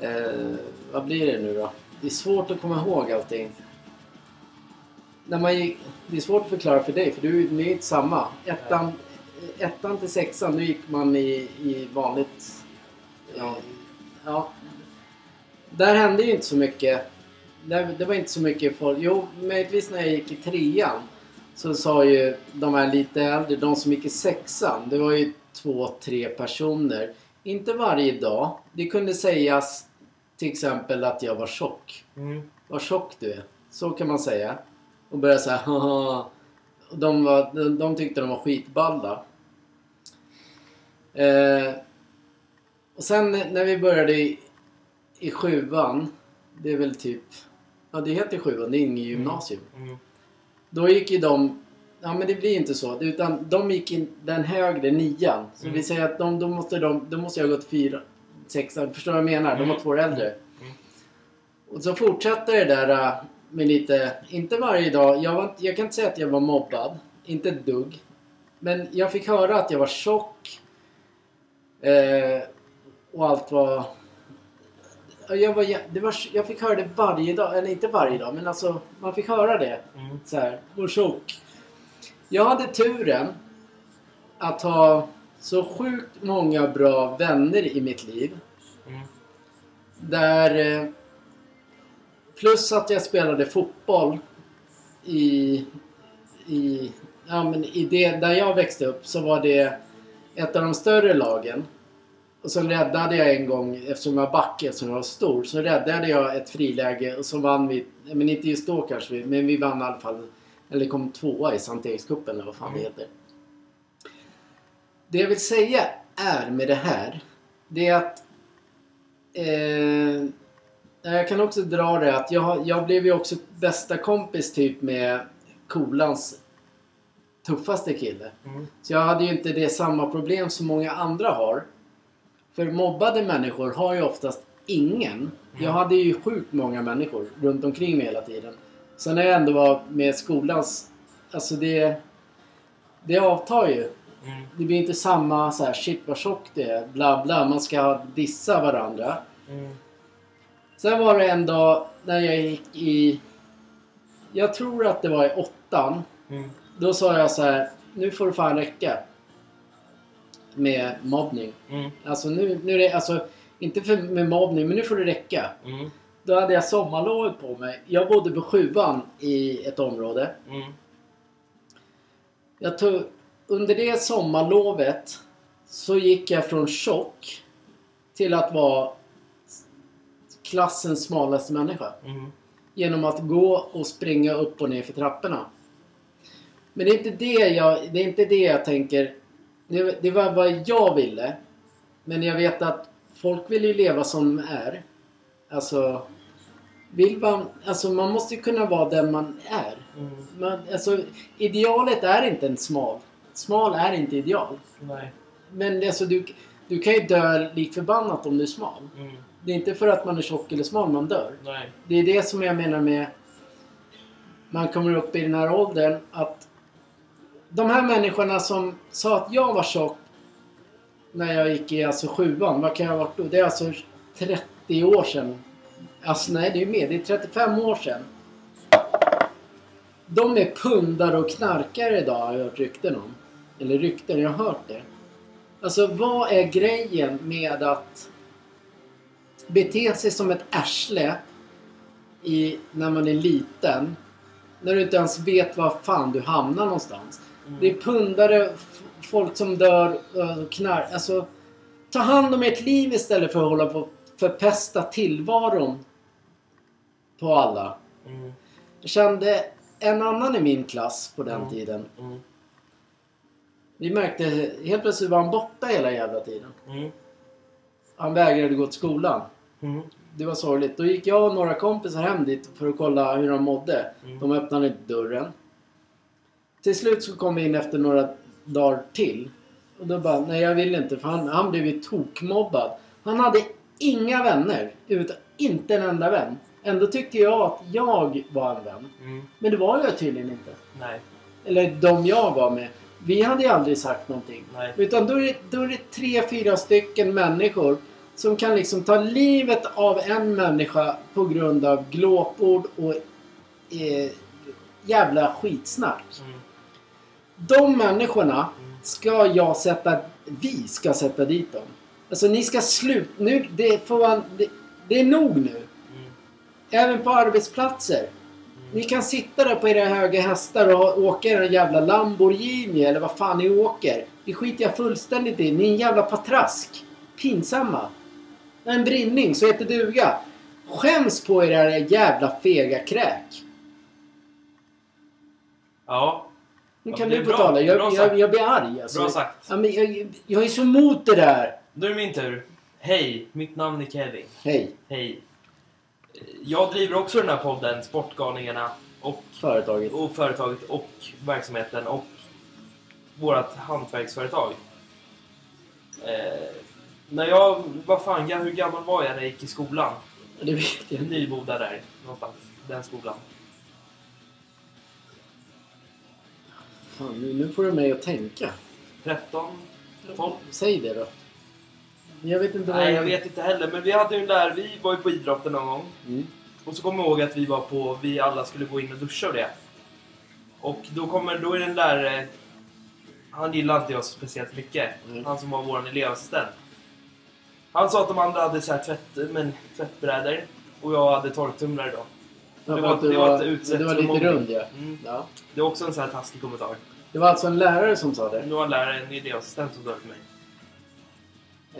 A: Eh, vad blir det nu då? Det är svårt att komma ihåg allting. När man gick, det är svårt att förklara för dig för du, ni är inte samma. Ettan, ettan till sexan, nu gick man i, i vanligt... Ja, ja. Där hände ju inte så mycket. Det var inte så mycket folk. Jo, möjligtvis när jag gick i trean så sa ju de här lite äldre, de som gick i sexan, det var ju två, tre personer. Inte varje dag. Det kunde sägas till exempel att jag var tjock.
B: Mm.
A: Vad tjock du är. Så kan man säga. Och börja säga haha. De, var, de, de tyckte de var skitballa. Eh, och sen när vi började i, i sjuan. Det är väl typ... Ja det heter sjuan, det är inget gymnasium.
B: Mm.
A: Då gick ju de... Ja men det blir inte så. Utan de gick in den högre nian. Så
B: Mm.
A: vi säger att de, då, måste de, då måste jag ha gått fyra, sexan. Förstår du vad jag menar? De var
B: Mm.
A: två år äldre.
B: Mm.
A: Och så fortsatte det där äh, med lite... Inte varje dag. Jag, var, jag kan inte säga att jag var mobbad. Inte ett dugg. Men jag fick höra att jag var tjock. Eh, och allt var... Ja, Jag, var, det var, jag fick höra det varje dag. Eller inte varje dag, men alltså man fick höra det.
B: Mm.
A: Så här, tjock. Jag hade turen att ha så sjukt många bra vänner i mitt liv.
B: Mm.
A: Där... eh, Plus att jag spelade fotboll i... i ja, men i det, där jag växte upp så var det ett av de större lagen. Och så räddade jag en gång, eftersom jag var back, eftersom jag var stor, så räddade jag ett friläge och så vann vi, men inte just då kanske, men vi vann i alla fall, eller kom tvåa i Sankt Erikscupen eller vad fan det
B: Mm.
A: heter. Det jag vill säga är med det här, det är att eh, jag kan också dra det att jag, jag blev ju också bästa kompis typ med Kolans tuffaste kille.
B: Mm.
A: Så jag hade ju inte det samma problem som många andra har. För mobbade människor har ju oftast ingen. Jag hade ju sjukt många människor runt omkring mig hela tiden. Sen när jag ändå var med skolans... Alltså det... Det avtar ju.
B: Mm.
A: Det blir inte samma så här shit vad tjock det är, bla bla. Man ska dissa varandra.
B: Mm.
A: Sen var det en dag när jag gick i... Jag tror att det var i åttan.
B: Mm.
A: Då sa jag så här, nu får det fan räcka. Med mobbning.
B: Mm.
A: Alltså nu, nu är det, alltså inte för, med mobbning, men nu får det räcka.
B: Mm.
A: Då hade jag sommarlovet på mig. Jag bodde på sjuan i ett område.
B: Mm.
A: Jag tog, under det sommarlovet så gick jag från tjock till att vara klassens smalaste människa.
B: Mm.
A: Genom att gå och springa upp och ner för trapporna. Men det är inte det jag, det är inte det jag tänker. Det, det var vad jag ville. Men jag vet att folk vill ju leva som de är. Alltså, vill man, alltså man måste ju kunna vara den man är.
B: Mm.
A: Man, alltså, idealet är inte en smal. Smal är inte ideal.
B: Nej.
A: Men alltså, du, du kan ju dö lik förbannat om du är smal.
B: Mm.
A: Det är inte för att man är tjock eller smal man dör.
B: Nej.
A: Det är det som jag menar med man kommer upp i den här åldern att de här människorna som sa att jag var tjock när jag gick i alltså sjuan, vad kan jag ha varit då? Det är alltså 30 år sedan. Alltså nej, det är mer. Det är 35 år sedan. De är pundare och knarkare idag har jag hört rykten om. Eller rykten, jag har hört det. Alltså vad är grejen med att bete sig som ett arsle i, när man är liten. När du inte ens vet var fan du hamnar någonstans.
B: Mm.
A: Det är pundare, folk som dör och knark. Alltså, ta hand om ert liv istället för att hålla på förpesta tillvaron på alla.
B: Mm.
A: Jag kände en annan i min klass på den
B: Mm.
A: tiden.
B: Mm.
A: Vi märkte helt plötsligt var han borta hela jävla tiden.
B: Mm.
A: Han vägrade gå till skolan.
B: Mm.
A: Det var sorgligt. Då gick jag och några kompisar hem dit för att kolla hur han mådde. De öppnade inte dörren. Till slut så kom vi in efter några dagar till. Och då bara, nej jag vill inte för han, han blev ju tokmobbad. Han hade inga vänner. Utan, inte en enda vän. Ändå tyckte jag att jag var en vän.
B: Mm.
A: Men det var jag tydligen inte.
B: Nej.
A: Eller de jag var med. Vi hade ju aldrig sagt någonting.
B: Nej.
A: Utan då är, det, då är det tre, fyra stycken människor som kan liksom ta livet av en människa på grund av glåpord och eh, jävla skitsnack.
B: Mm.
A: De människorna ska jag sätta... Vi ska sätta dit dem. Alltså ni ska sluta... Nu, det, får man, det, det är nog nu.
B: Mm.
A: Även på arbetsplatser. Ni kan sitta där på era höga hästar och åka er jävla Lamborghini eller vad fan ni åker. Det skiter jag fullständigt i. Ni är en jävla patrask. Pinsamma. En brinning så heter duga. Skäms på era jävla fega kräk.
B: Ja.
A: Nu kan du få tala. Jag,
B: Bra
A: jag, jag blir arg alltså.
B: Bra sagt.
A: Ja, men jag, jag är så emot det där.
B: Då är det min tur. Hej, mitt namn är Kevin.
A: Hej,
B: Hej. Jag driver också den här podden, Sportgalningarna. Och,
A: företaget.
B: och företaget och verksamheten och vårt hantverksföretag. Eh, när jag, vad fan, hur gammal var jag när jag gick i skolan?
A: Det vet jag inte.
B: Nyboda där, någonstans. Den skolan.
A: Fan, nu, nu får du mig att tänka.
B: 13? 12?
A: Säg det då. Jag vet inte
B: Nej, jag vet inte heller. Men vi hade ju en där, vi var ju på idrotten någon gång.
A: Mm.
B: Och så kommer jag ihåg att vi var på, vi alla skulle gå in och duscha och det. Och då kommer, då är den där, eh, han gillar inte jag speciellt mycket.
A: Mm.
B: Han som var vår elevassistent. Han sa att de andra hade så här tvätt, men, tvättbrädor. Och jag hade torktumlare då.
A: Ja,
B: Det var- det var
A: var, du var lite rund ja.
B: Mm.
A: ja.
B: Det är också en sån här taskig kommentar.
A: Det var alltså en lärare som sa det?
B: Nu har läraren en elevassistent som sa det till mig.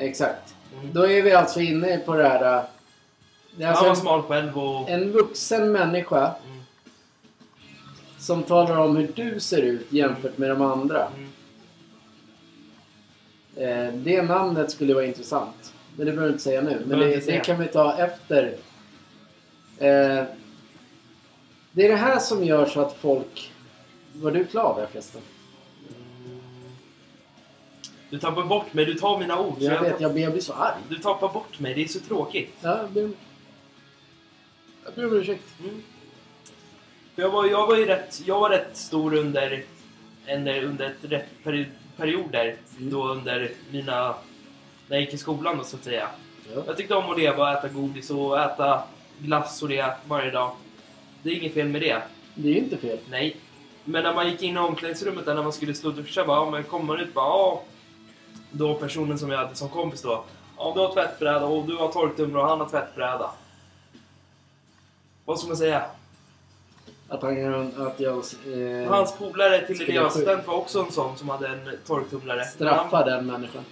A: Exakt.
B: Mm.
A: Då är vi alltså inne på det här... äh, Det är
B: Han var
A: alltså
B: smal själv och...
A: en, en vuxen människa
B: Mm.
A: som talar om hur du ser ut jämfört med de andra.
B: Mm.
A: Eh, det namnet skulle vara intressant. Men det behöver du inte säga nu. Men det, det kan vi ta efter. Eh, det är det här som gör så att folk... Var du klar där förresten?
B: Du tappar bort mig, du tar mina ord. så
A: Jag vet, jag blir, jag blir så arg.
B: Du tappar bort mig, det är så tråkigt.
A: Ja, jag ber, jag ber om ursäkt.
B: Mm. Jag, var, jag var ju rätt, jag var rätt stor under, en, under ett rätt peri, perioder.
A: Mm.
B: Då under mina... När jag gick i skolan då, så att säga.
A: Ja.
B: Jag tyckte om att leva och äta godis och äta glass och det varje dag. Det är inget fel med det.
A: Det är inte fel.
B: Nej. Men när man gick in i omklädningsrummet där när man skulle stå och duscha, bara, ja, men kommer man ut bara ja. Då personen som jag hade som kompis då. Ja, du har tvättbräda och du har torktumlare och han har tvättbräda. Vad ska man säga?
A: Att, han, att jag eh,
B: Hans polare till elevassistent var också en sån som hade en torktumlare. Men
A: straffar
B: han-
A: den människan.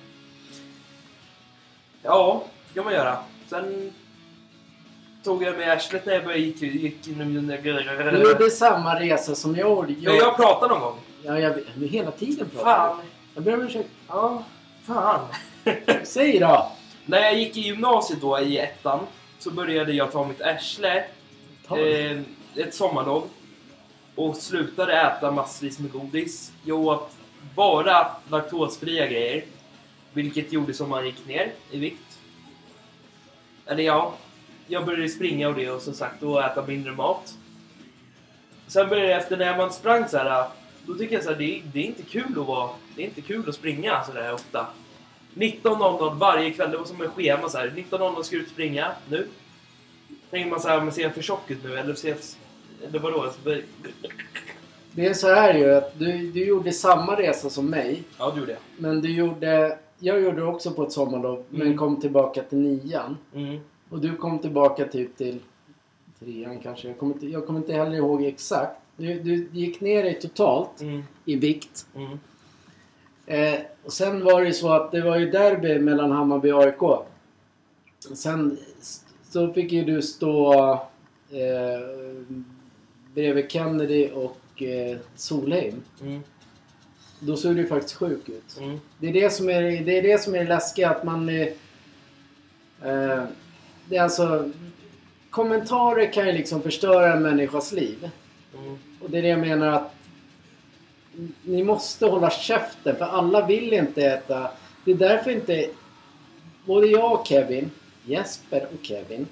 B: Ja, det kan man göra. Sen tog jag med arslet när jag började gick, gick in
A: Du gjorde samma resa som jag gjorde.
B: Jag, jag pratade någon gång.
A: Ja, jag. Men hela tiden pratar
B: Fan.
A: Jag ber om ursäkt.
B: Ja, fan.
A: Säg då!
B: När jag gick i gymnasiet då i ettan så började jag ta mitt arsle
A: Ta det.
B: eh, ett sommarlov och slutade äta massvis med godis. Jag åt bara laktosfria grejer. Vilket gjorde som man gick ner i vikt. Eller ja, jag började springa och det och som sagt och äta mindre mat. Sen började jag efter när man sprang så här. Då tycker jag så här, det, det är inte kul att vara, det är inte kul att springa så där ofta. 19.00 varje kväll, det var som en schema så här. 19.00 ska du ut springa, nu. Tänker man så här, men ser jag för tjock ut nu? Eller ser jag... Eller vadå? Alltså,
A: Det är så här ju att du, du gjorde samma resa som mig.
B: Ja, du gjorde det.
A: Men du gjorde jag gjorde också på ett sommarlov men
B: Mm.
A: kom tillbaka till nian.
B: Mm.
A: Och du kom tillbaka typ till trean kanske. Jag kommer inte, jag kommer inte heller ihåg exakt. Du, du gick ner dig totalt
B: Mm.
A: i vikt.
B: Mm.
A: Eh, och sen var det ju så att det var ju derby mellan Hammarby och AIK. Sen så fick ju du stå eh, bredvid Kennedy och eh, Solheim.
B: Mm.
A: Då såg du faktiskt sjuk ut.
B: Mm.
A: Det är det som är det, är det, som är det läskiga att man... Eh, det är alltså... Kommentarer kan ju liksom förstöra en människas liv.
B: Mm.
A: Och det är det jag menar att ni måste hålla käften för alla vill inte äta. Det är därför inte både jag och Kevin, Jesper och Kevin,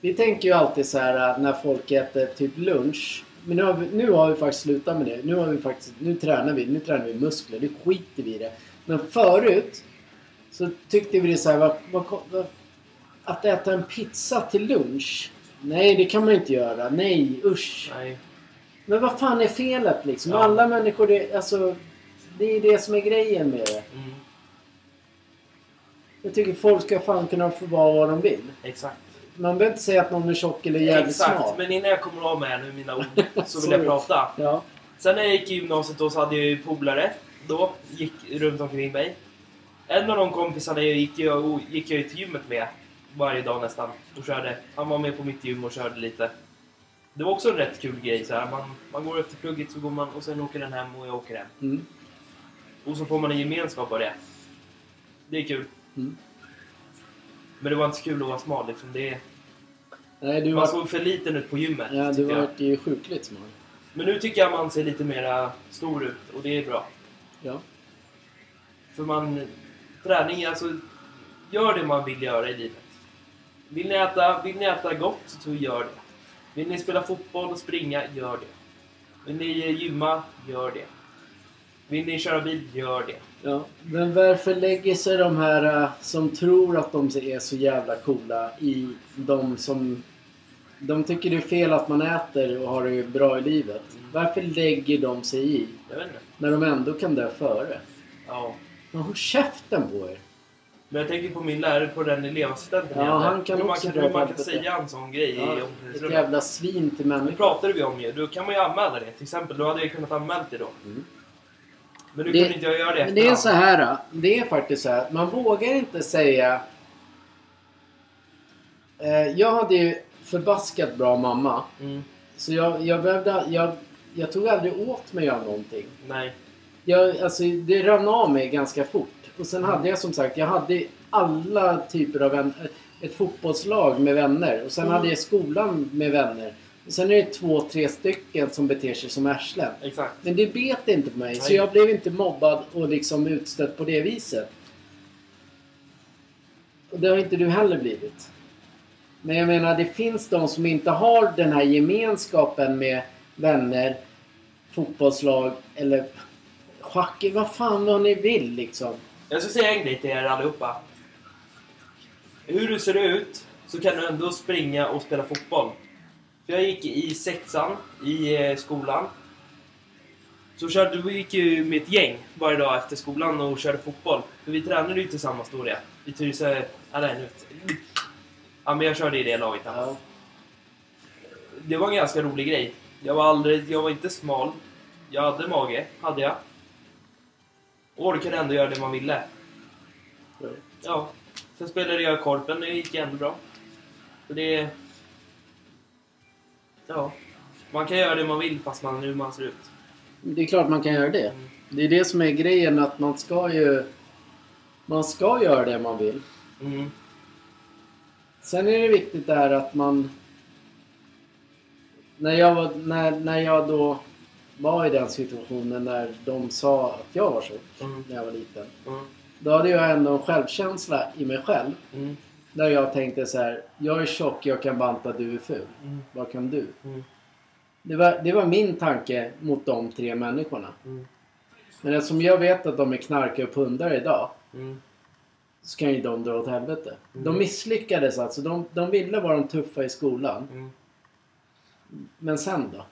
A: vi tänker ju alltid så här att när folk äter typ lunch. Men nu har vi, nu har vi faktiskt slutat med det. Nu har vi faktiskt, nu tränar vi, nu tränar vi muskler. Nu skiter vi i det. Men förut så tyckte vi det så här, vad, vad, vad, att äta en pizza till lunch. Nej, det kan man inte göra. Nej, usch.
B: Nej.
A: Men vad fan är felet liksom?
B: Ja.
A: Alla människor, det, alltså, det är det som är grejen med det.
B: Mm.
A: Jag tycker folk ska fan kunna få vara vad de vill.
B: Exakt.
A: Man behöver inte säga att någon är tjock eller jävligt
B: Exakt.
A: smal.
B: Men innan jag kommer av med nu mina ord så vill jag prata.
A: Ja.
B: Sen när jag gick i gymnasiet då så hade jag ju polare. Då gick runt omkring mig. En av de kompisarna jag gick, jag, gick jag till gymmet med varje dag nästan. Och körde. Han var med på mitt gym och körde lite. Det var också en rätt kul grej. Så här. Man, man går efter plugget så går man och sen åker den hem och jag åker hem.
A: Mm.
B: Och så får man en gemenskap av det. Det är kul.
A: Mm.
B: Men det var inte så kul att vara smal liksom. Det,
A: Nej, du
B: man
A: var,
B: såg för liten ut på gymmet.
A: ja, du var ju sjukligt smal.
B: Men nu tycker jag man ser lite mer stor ut och det är bra.
A: Ja.
B: För man... Träning, alltså... Gör det man vill göra i livet. Vill ni äta, vill ni äta gott, så gör det. Vill ni spela fotboll och springa, gör det. Vill ni gymma, gör det. Vill ni köra bil, gör det.
A: ja. Men varför lägger sig de här äh, som tror att de är så jävla coola i de som... De tycker det är fel att man äter och har det bra i livet. Varför lägger de sig i
B: Jag vet inte.
A: när de ändå kan dö före?
B: Ja.
A: Men håll käften på er!
B: Men jag tänker på min lärare på den elevassistenten
A: Ja,
B: jag
A: han kan
B: hur man
A: också
B: hur man kan säga en sån grej
A: Ja,
B: i
A: ett
B: omklädningsrummet.
A: jävla svin till
B: Det
A: människor.
B: pratade vi om ju. Då kan man ju anmäla det. Till exempel, då hade jag kunnat anmäla det då.
A: Mm.
B: Men nu
A: Det-
B: kunde inte jag göra det
A: Men det är så här. Det är faktiskt så här. Man vågar inte säga... Eh, jag hade ju förbaskat bra mamma.
B: Mm,
A: Så jag, jag behövde... Jag, jag tog aldrig åt mig av någonting.
B: nej.
A: Jag, alltså, det rann av mig ganska fort. Och sen hade jag som sagt, jag hade alla typer av vänner. Ett fotbollslag med vänner. Och sen
B: Mm.
A: hade jag skolan med vänner. Och sen är det två, tre stycken som beter sig som arslen.
B: Exakt.
A: Men det bet inte på mig. Så
B: Nej.
A: jag blev inte mobbad och liksom utstött på det viset. Och det har inte du heller blivit. Men jag menar, det finns de som inte har den här gemenskapen med vänner, fotbollslag eller schack, vad fan vad ni vill liksom.
B: Jag ska säga en grej till er allihopa. Hur du ser ut så kan du ändå springa och spela fotboll. För jag gick i sexan i eh, skolan. Så körde, vi gick ju med ett gäng varje dag efter skolan och körde fotboll. För vi tränade ju tillsammans då det. I Tyresö... Ja, nej, nu. Ja, men jag körde i det laget. Ja.
A: Ja.
B: Det var en ganska rolig grej. Jag var aldrig... Jag var inte smal. Jag hade mage, hade jag. Och orkade ändå göra det man ville. Ja. Sen spelade jag korpen, det gick ändå bra. Så det... Ja. Man kan göra det man vill fast man hur man ser ut.
A: Det är klart man kan göra det.
B: Mm.
A: Det är det som är grejen att man ska ju... Man ska göra det man vill.
B: Mm.
A: Sen är det viktigt där att man... När jag, var, när, när jag då var i den situationen när de sa att jag var tjock
B: Mm.
A: när jag var liten.
B: Mm.
A: Då hade jag ändå en självkänsla i mig själv.
B: Mm.
A: Där jag tänkte så här. Jag är tjock, jag kan banta, du är ful.
B: Mm.
A: Vad kan du?
B: Mm.
A: Det var, det var min tanke mot de tre människorna.
B: Mm.
A: Men eftersom jag vet att de är knarkare och pundare idag. Så kan ju de dra åt helvete. De misslyckades alltså. De, de ville vara de tuffa i skolan. Men sen då?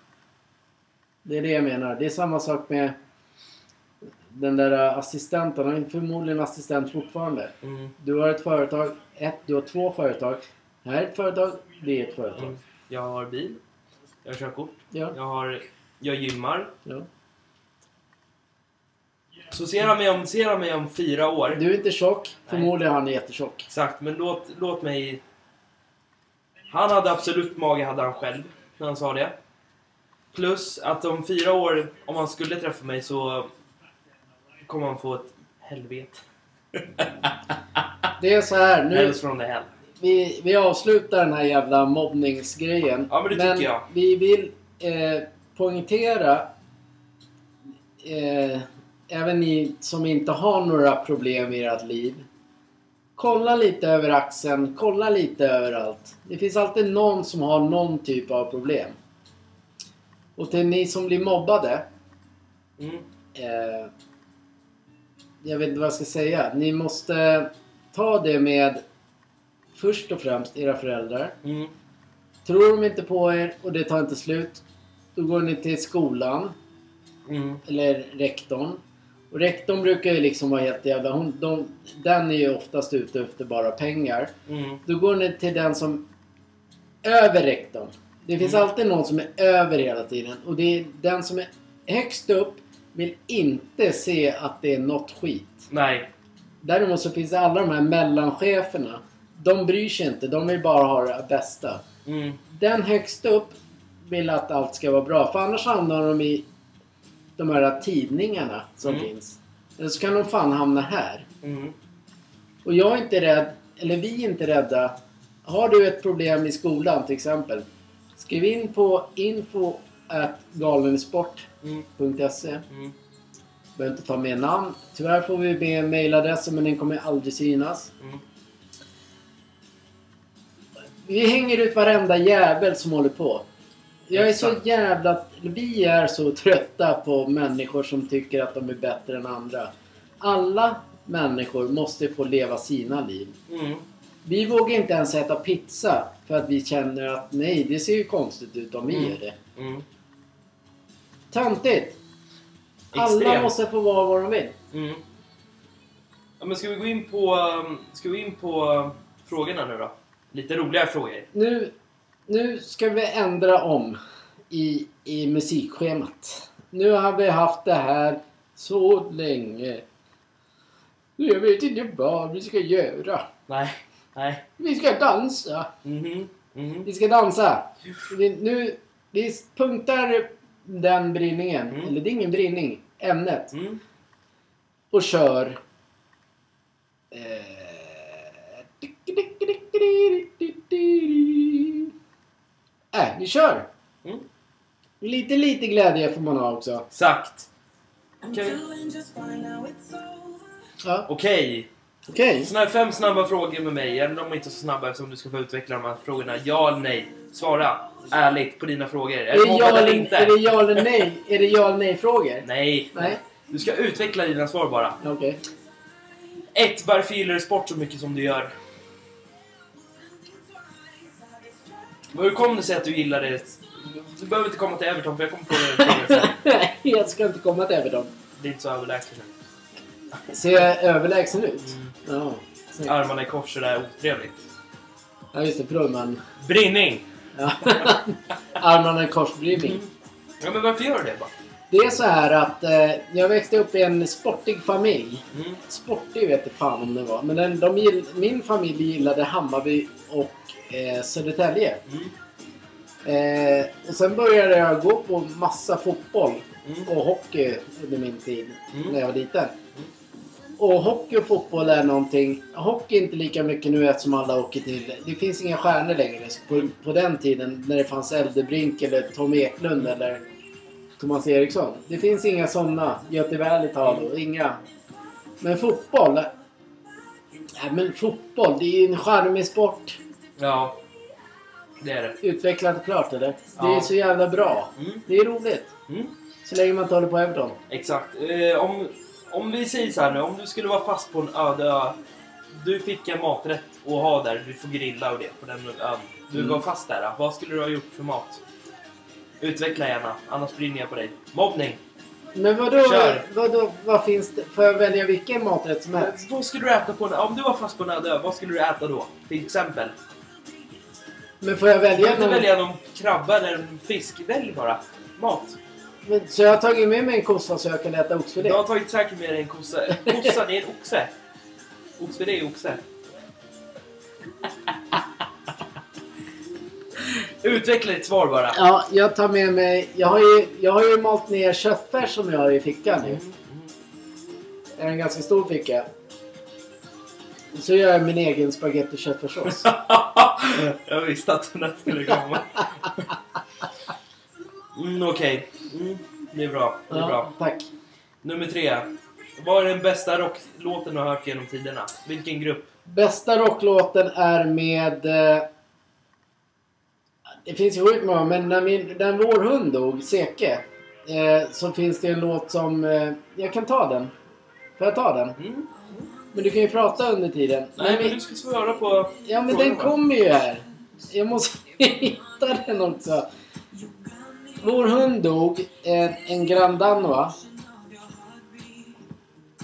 A: Det är det jag menar. Det är samma sak med... den där assistenten, han är förmodligen assistent fortfarande.
B: Mm.
A: Du har ett företag, ett, du har två företag. Här är ett företag, det är ett företag.
B: Mm. Jag har bil. Jag har körkort.
A: Ja,
B: Jag, har, jag gymmar.
A: ja.
B: Så ser han mig om, ser han mig om fyra år.
A: Du är inte tjock, förmodligen är han jättetjock.
B: Exakt, men låt, låt mig... Han hade absolut mage, hade han själv, när han sa det. Plus att om fyra år, om han skulle träffa mig så kommer han få ett helvete.
A: Det är så här, nu,
B: det hell.
A: vi, vi avslutar den här jävla mobbningsgrejen.
B: Ja, men det tycker jag.
A: vi vill eh, poängtera, eh, även ni som inte har några problem i ert liv. Kolla lite över axeln, kolla lite överallt. Det finns alltid någon som har någon typ av problem. Och till ni som blir mobbade,
B: Mm.
A: eh, jag vet inte vad jag ska säga. Ni måste ta det med först och främst era föräldrar.
B: Mm.
A: Tror de inte på er och det tar inte slut, då går ni till skolan
B: Mm.
A: eller rektorn. Och rektorn brukar ju liksom vara helt jävla... Hon, de, den är ju oftast ute efter bara pengar.
B: Mm.
A: Då går ni till den som... Över rektorn. Det finns
B: Mm.
A: alltid någon som är över hela tiden. Och det är den som är högst upp vill inte se att det är något skit.
B: Nej.
A: Däremot så finns det alla de här mellancheferna. De bryr sig inte. De vill bara ha det bästa.
B: Mm.
A: Den högst upp vill att allt ska vara bra. För annars hamnar de i de här tidningarna som
B: Mm.
A: finns. Eller så kan de fan hamna här.
B: Mm.
A: Och jag är inte rädd, eller vi är inte rädda. Har du ett problem i skolan till exempel. Skriv in på info galensport.se
B: Mm.
A: Behöver inte ta med namn. Tyvärr får vi med mailadressen men den kommer aldrig synas.
B: Mm.
A: Vi hänger ut varenda jävel som håller på. Jag är så jävla... Vi är så trötta på människor som tycker att de är bättre än andra. Alla människor måste få leva sina liv.
B: Mm.
A: Vi vågar inte ens äta pizza för att vi känner att nej, det ser ju konstigt ut om vi
B: Mm.
A: gör det.
B: Mm.
A: Töntigt! Alla måste få vara vad de vill.
B: Mm. Ja, men ska vi gå in på, um, ska vi in på um, frågorna nu då? Lite roliga frågor.
A: Nu, nu ska vi ändra om i, i musikschemat. Nu har vi haft det här så länge. Jag vet inte vad vi ska göra.
B: Nej. Nej.
A: Vi ska dansa.
B: Mhm. Mhm.
A: Vi ska dansa. Vi, nu, vi punktar den brinningen.
B: Mm.
A: Eller det är ingen brinning. Ämnet.
B: Mm.
A: Och kör. Eh, Äh, vi kör!
B: Mm.
A: Lite, lite glädje får man ha också.
B: Exakt.
C: I'm
B: Okej. Okej. Såna här fem snabba frågor med mig. Även om de inte är så snabba eftersom du ska få utveckla de här frågorna. Ja eller nej? Svara ärligt på dina frågor. Är
A: Är
B: det
A: det, ja
B: eller inte?
A: är det ja eller nej? Är det ja eller nej frågor?
B: Nej.
A: Nej.
B: Du ska utveckla dina svar bara.
A: Okej.
B: Ett, Varför gillar du sport så mycket som du gör? Hur kom det sig att du gillar det? Du behöver inte komma till Everton för jag kommer sen.
A: Nej, jag ska inte komma till Everton.
B: Det är inte så överlägset.
A: Ser jag överlägsen ut?
B: Mm.
A: Ja. snyggt.
B: Armarna i kors så där otrevligt.
A: Ja, just det. Förlåt, man.
B: Brinning!
A: Ja. Armarna i kors bredvid.
B: Mm. Ja, men varför gör du det bara?
A: Det är så här att eh, jag växte upp i en sportig familj.
B: Mm.
A: Sportig vet jag fan om det var. Men den, de gill, min familj gillade Hammarby och eh, Södertälje.
B: Mm.
A: Eh, och sen började jag gå på massa fotboll
B: Mm.
A: och hockey under min tid
B: Mm.
A: när jag var liten. Och hockey och fotboll är någonting... Hockey är inte lika mycket nu eftersom alla åker till... Det finns inga stjärnor längre. På, på den tiden när det fanns Eldebrink eller Tom Eklund eller Thomas Eriksson. Det finns inga sådana. Göte Välitalo. Inga. Men fotboll... Nej men fotboll, det är ju en charmig sport.
B: Ja, det är det.
A: Utvecklat klart eller? Det
B: Ja.
A: är så jävla bra.
B: Mm.
A: Det är roligt.
B: Mm.
A: Så länge man inte håller på Everton.
B: Exakt. Eh, om, om vi säger så här nu, om du skulle vara fast på en öde ö. Du fick en maträtt att ha där, du får grilla och det på den ön. Du
A: Mm.
B: var fast där. Vad skulle du ha gjort för mat? Utveckla gärna, annars brinner jag på dig. Mobbning!
A: Men vadå,
B: Kör.
A: vadå, vad finns det? Får jag välja vilken maträtt som helst?
B: Vad skulle du äta på en, om du var fast på en öde ö, vad skulle du äta då? Till exempel.
A: Men får jag
B: Du kan
A: välja
B: inte
A: någon?
B: välja någon krabba eller en fisk. Välj bara. Mat.
A: Men, så jag har tagit med mig en kossa så jag kan äta oxfilé?
B: Du har tagit säkert med dig en kossa. Kossa, det är en oxe. Oxfilé är oxe. Utveckla ditt svar bara.
A: Ja, jag tar med mig... Jag har ju, jag har ju malt ner köttfärs som jag har i fickan nu. Det är en ganska stor ficka. Så gör jag min egen spagetti köttfärssås.
B: jag visste att den här skulle komma. Mm, Okej. Mm, det är bra. Det är bra.
A: Tack.
B: Nummer tre. Vad är den bästa rocklåten du har hört genom tiderna? Vilken grupp?
A: Bästa rocklåten är med... Eh, det finns ju sjukt många, men när, min, när vår hund dog, Seke, eh, så finns det en låt som... Eh, jag kan ta den. Får jag ta den?
B: Mm.
A: Men du kan ju prata under tiden.
B: Nej, men du ska svara på...
A: Ja, men den kommer ju här. Jag måste hitta den också. Vår hund dog, en, en Grand Danois.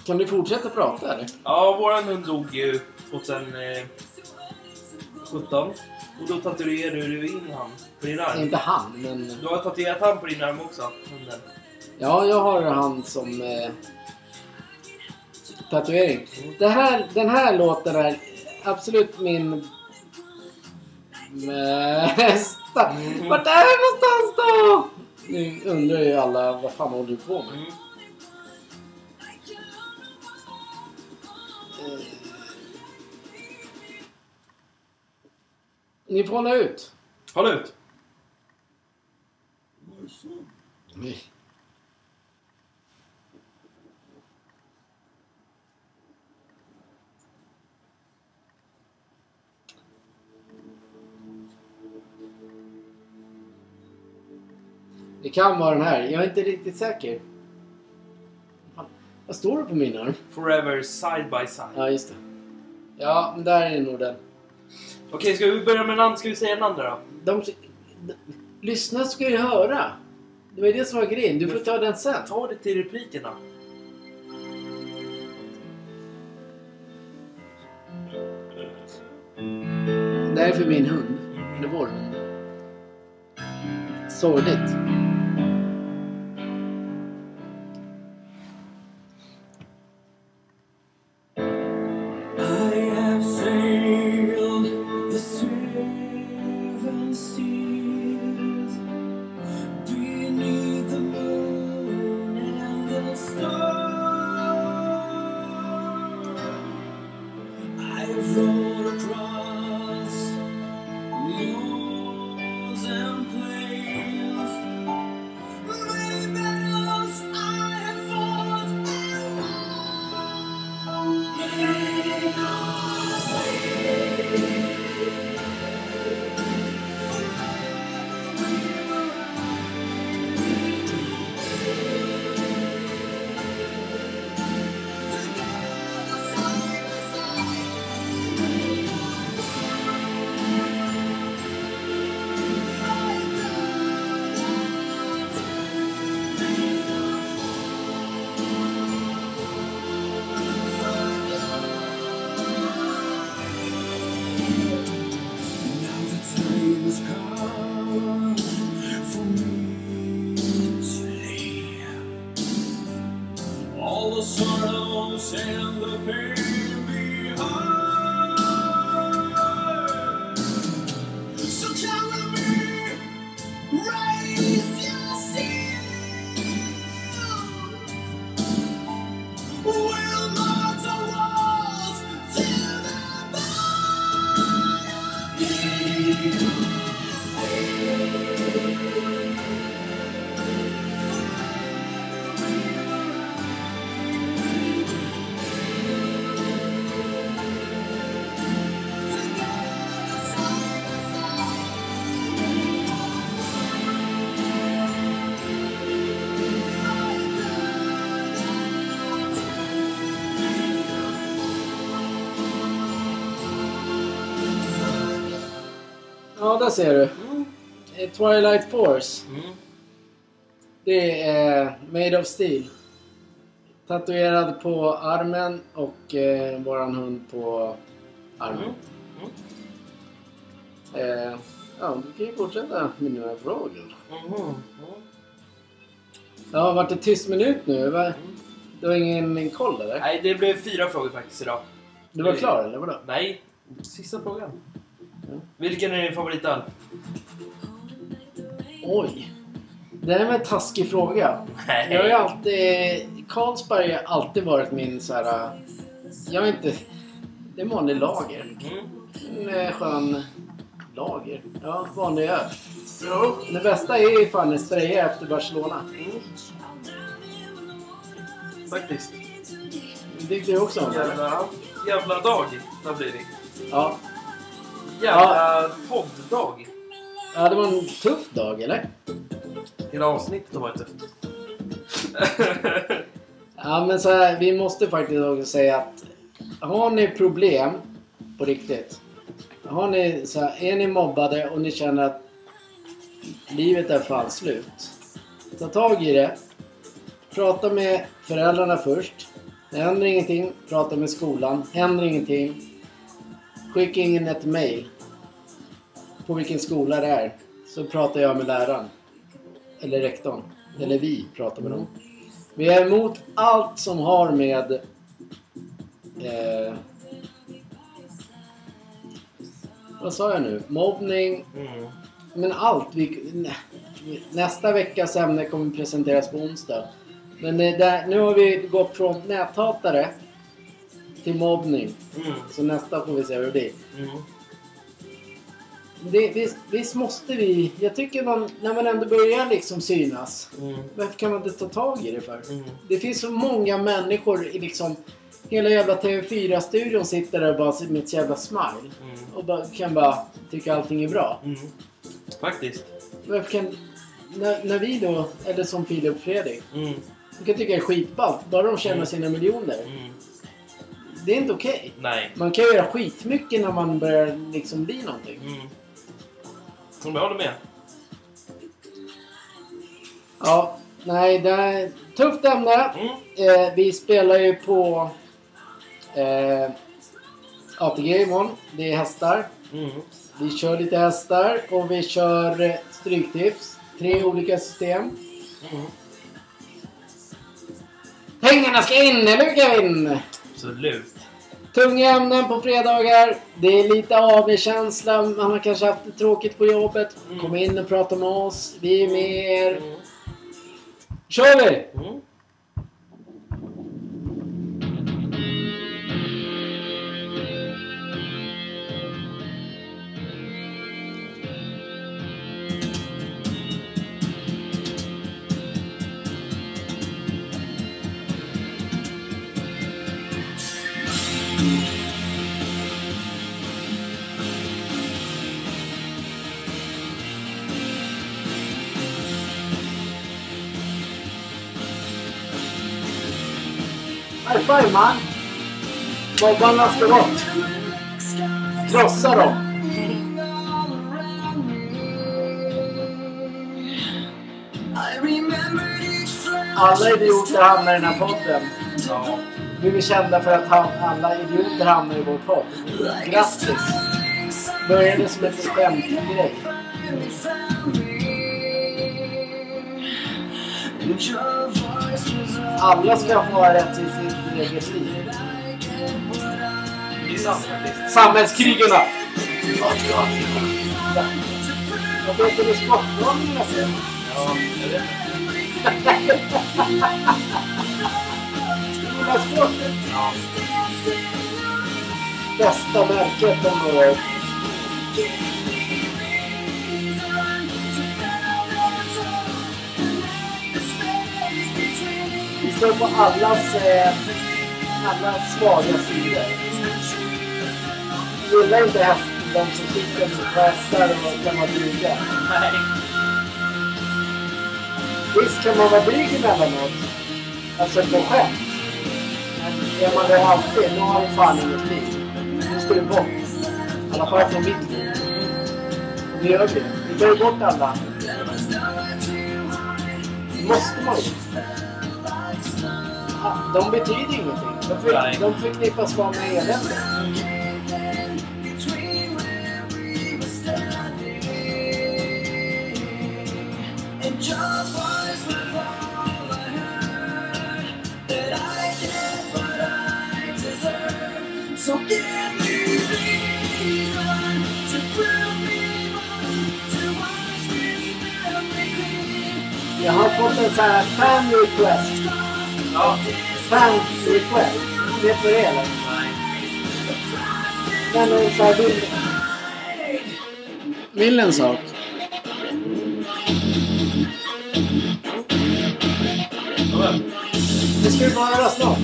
A: Kan du fortsätta prata eller?
B: Ja, våran hund dog ju 2017. Och då tatuerade du in han på din arm.
A: Inte han, men...
B: Du har tatuerat han på din arm också, hunden.
A: Ja, jag har han som eh, tatuering. Det här, den här låten är absolut min mesta.
B: Mm.
A: Vart är det någonstans då? Nu undrar ju alla vad fan håller du på med?
B: Mm.
A: Eh. Ni får hålla ut.
B: Håll ut!
A: Det kan vara den här. Jag är inte riktigt säker. Vad står det på min arm?
B: Forever side by side.
A: Ja, just det. Ja, men där är nog den.
B: Okej, ska vi börja med en annan? Ska vi säga en andra då?
A: De, de, lyssna ska ju höra. Det var ju det som var grejen. Du får ta den sen.
B: Ta det till replikerna.
A: Det här är för min hund. Eller vår hund. Sorgligt.
C: All the sorrows and the pain behind.
A: Där ser du.
B: Mm.
A: Eh, Twilight Force.
B: Mm.
A: Det är Made of Steel. Tatuerad på armen och eh, våran hund på armen.
B: Mm.
A: Eh, ja, du kan ju fortsätta med dina frågor.
B: Mm.
A: Det har varit en tyst minut nu. Va? Det var ingen koll eller?
B: Nej, det blev fyra frågor faktiskt idag.
A: Du var klar eller vadå?
B: Nej, sista frågan. Vilken är din favoritöl?
A: Oj. Det är en taskig fråga.
B: Nej.
A: Jag har ju alltid... Carlsberg har alltid varit min så här. Jag vet inte... Det är en vanlig lager.
B: Mm.
A: En eh, skön lager. Ja, vanlig öl. Det bästa är ju fan Estrella efter Barcelona.
B: Mm. Faktiskt.
A: Det tyckte du också om?
B: Jävla, jävla dag det har blivit.
A: Ja.
B: Jävla podddag.
A: ja, det var en tuff dag eller?
B: Hela avsnittet har varit tufft.
A: Ja, men så här, vi måste faktiskt också säga att har ni problem på riktigt. Har ni, så här, är ni mobbade och ni känner att livet är fan slut. Ta tag i det. Prata med föräldrarna först. Det händer ingenting. Prata med skolan. Händer ingenting. Skicka in ett mail. På vilken skola det är. Så pratar jag med läraren. Eller rektorn. Eller vi pratar med dem. Vi är emot allt som har med... Eh, vad sa jag nu? Mobbning.
B: Mm.
A: Men allt. Vi, nä, nästa veckas ämne kommer presenteras på onsdag. Men eh, där, nu har vi gått från näthatare till mobbning.
B: Mm.
A: Så nästa får vi se hur det blir.
B: Mm.
A: Det, visst, visst måste vi... Jag tycker man, när man ändå börjar liksom synas.
B: Mm.
A: Varför kan man inte ta tag i det för?
B: Mm.
A: Det finns så många människor i liksom... Hela jävla TV4-studion sitter där bara med ett jävla smile.
B: Mm.
A: Och bara, kan bara tycka allting är bra.
B: Mm. Faktiskt.
A: Varför kan... När, när vi då, eller som Filip och Fredrik.
B: Mm.
A: De kan tycka det är skitballt. Bara de tjänar sina miljoner. Det är inte okej.
B: Nej.
A: Man kan göra skitmycket när man börjar liksom bli någonting.
B: Mm. Jag håller med.
A: Ja, nej, det är ett tufft ämne.
B: Mm.
A: Eh, vi spelar ju på eh, ATG imorgon. Det är hästar.
B: Mm.
A: Vi kör lite hästar och vi kör eh, stryktips. Tre olika system.
B: Mm.
A: Pengarna ska in, eller hur Kevin?
B: Absolut.
A: Tunga ämnen på fredagar. Det är lite AV-känsla. Man har kanske haft det tråkigt på jobbet.
B: Mm.
A: Kom in och prata med oss. Vi är med er.
B: Mm.
A: kör vi!
B: Mm.
A: High five man! Mobbarna ska bort! Krossa dem! Alla idioter hamnar i den här podden.
B: Ja.
A: Vi är kända för att alla idioter hamnar i vår podd. Grattis! Började som en skämtgrej. Alla ska få ha rätt till sitt eget liv.
B: Det är sant faktiskt.
A: Samhällskrigarna! Varför heter det Sportdragningarna sen?
B: Ja, jag vet.
A: Gilla sporten!
B: Ja.
A: Bästa märket om året. Står på allas, eh, allas svaga sidor. Vi gillar inte häst, de som sitter på hästar och kan vara dryga.
B: Nej.
A: Visst kan man vara dryg emellanåt. Alltså på skämt. Men är man det alltid, då har du fan inget liv. Nu ska du bort. I alla fall från mitt liv. Och vi gör det. Vi tar ju bort alla. måste man ju. Ja, De betyder ingenting. De, för,
B: Nej.
A: de förknippas bara med elände.
C: So give me reason to prove me wrong, to watch this memory
A: Jag har fått en sån här fan request.
B: Ja.
A: Fan request. Vet du vad det är eller?
B: Nej.
A: Men någon så här vill... Vill en sak. Det ska du få höra snart.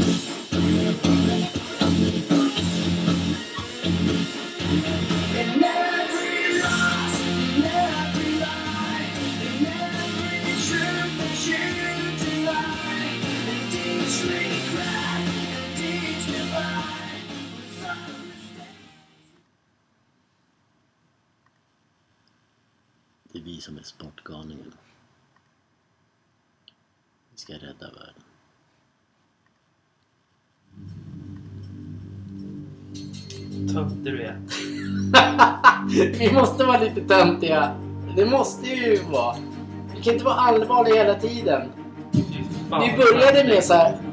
D: Vi som är sportgalningarna. Vi ska rädda världen.
B: Töntig du är.
A: Vi måste vara lite töntiga. Det måste ju vara. Vi kan inte vara allvarliga hela tiden. Vi började med så här.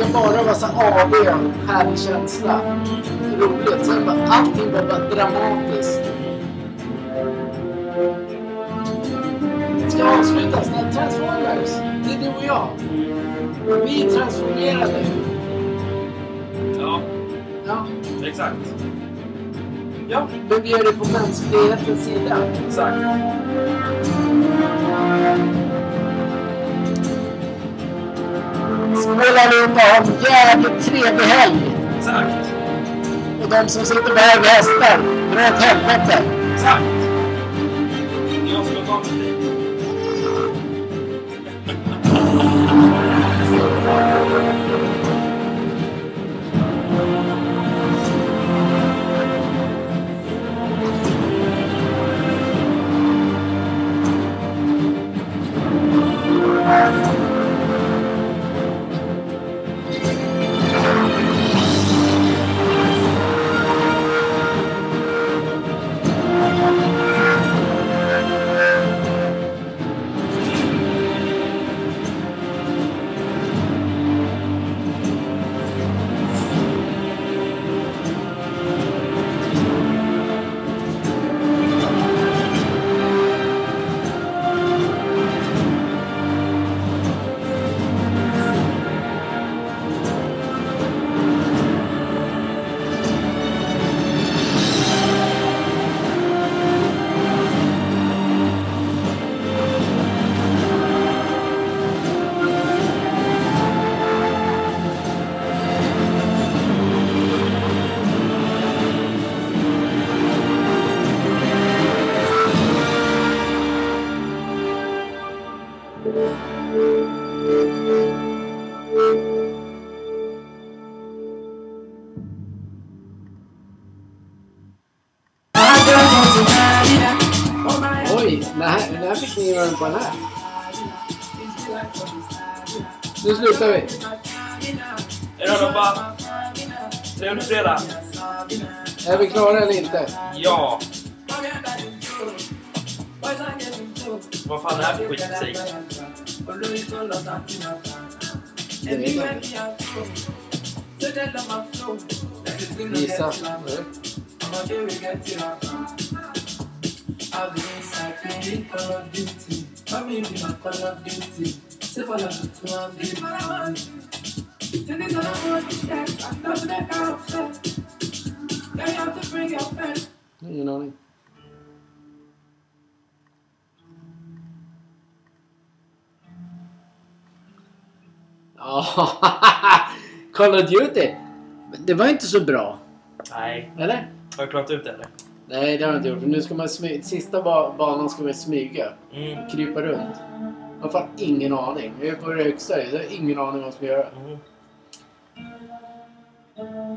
A: Ska bara vara så AV, härlig känsla. Roligt. Sen bara, allting var bara dramatiskt. Ska avslutas. Det är Transformers. Det är du och jag. Vi är transformerade.
B: Ja,
A: Ja.
B: exakt. Ja,
A: Men vi gör det på mänsklighetens sida.
B: exakt.
A: Skål allihopa! Ha en jävligt trevlig helg!
B: Exakt.
A: Och de som sitter på höga hästar, dra åt helvete!
B: Exakt.
A: Ni göra på den här? Nu slutar vi.
B: Är du allihopa? Trevlig fredag.
A: Är vi klara eller inte?
B: Ja. Vad fan är det här för skitmusik?
A: Det vet jag inte. Gissa. Ingen aning. Ja, Call of Duty. Det var inte så bra.
B: Nej.
A: Eller?
B: Har du klarat ut det eller?
A: Nej, det har jag inte gjort. För nu ska man smy- Sista ba- banan ska man smyga.
B: Mm.
A: Krypa runt. Jag har fan ingen aning. Jag är på det högsta. Jag har ingen aning vad jag ska göra.
B: Mm.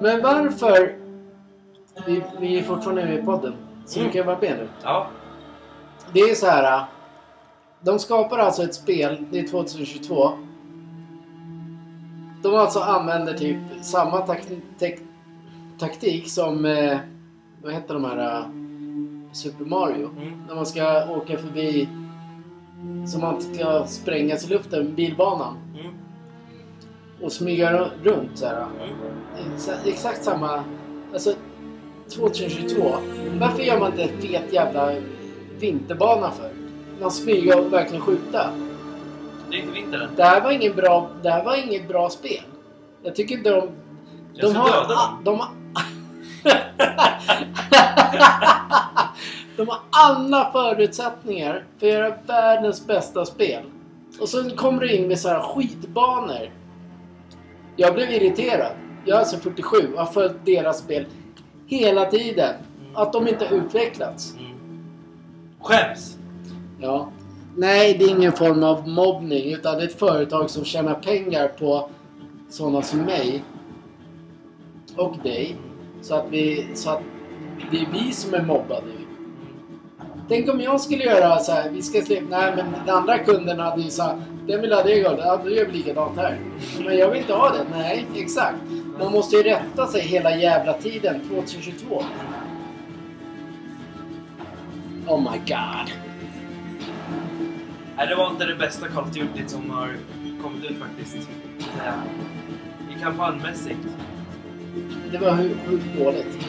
A: Men varför... Vi, vi är fortfarande med i podden. Så
B: Mm.
A: vi kan vara med nu.
B: Ja.
A: det är så här. De skapar alltså ett spel, det är 2022. De alltså använder typ samma tak tek taktik som, eh, vad heter de här, äh, Super Mario.
B: Mm.
A: När man ska åka förbi, som man ska sprängas i luften, bilbanan.
B: Mm.
A: Och smyga ru- runt så här.
B: Mm.
A: Exa- Exakt samma, alltså 2022. Varför gör man inte en fet jävla vinterbana för? Man smyga och verkligen skjuta.
B: Det är inte vinter.
A: Det här var ingen bra, det här var inget bra spel. Jag tycker de...
B: Jag
A: De
B: ska
A: har... De har... de har alla förutsättningar för att göra världens bästa spel. Och så kommer du in med så här skitbanor. Jag blev irriterad. Jag är alltså 47 och har följt deras spel hela tiden. Att de inte har utvecklats.
B: Mm. Skäms!
A: Ja. Nej, det är ingen form av mobbning utan det är ett företag som tjänar pengar på sådana som mig. Och dig. Så att, vi, så att det är vi som är mobbade. Tänk om jag skulle göra så här, vi ska släppa, nej men den andra kunden hade ju sagt, den vill ha det guldet, ja då gör vi likadant här. Men jag vill inte ha det, nej exakt. Man måste ju rätta sig hela jävla tiden, 2022. Oh my god.
B: Nej, det var inte det bästa Call of Duty som har kommit ut faktiskt. Ja. I kampanjmässigt.
A: Det var hur dåligt.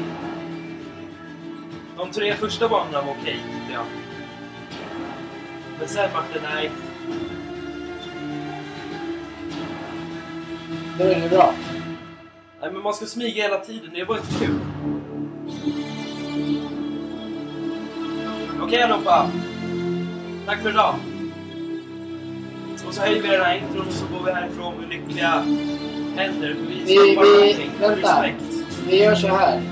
B: De tre första banorna var okej, tyckte jag. Men sen vart det nej.
A: Då är det bra.
B: Nej, men man ska smyga hela tiden. Det var inte kul. Okej allihopa. Tack för idag. Och så höjer vi den här intron och så går vi härifrån med lyckliga händer. Vi
A: Vi- vi- vänta.
B: Respekt.
A: Vi gör så här.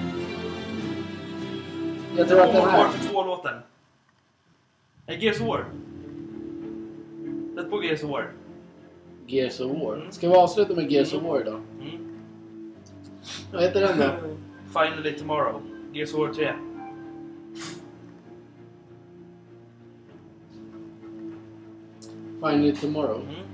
A: Jag tror att den här...
B: För två låten. Nej, Gears of War. Sätt på Gears of War.
A: Gears of War. Ska vi avsluta med Gears of War idag?
B: Mm.
A: Vad heter den då?
B: Finally tomorrow. Gears of War 3.
A: Finally Tomorrow.
B: Mm.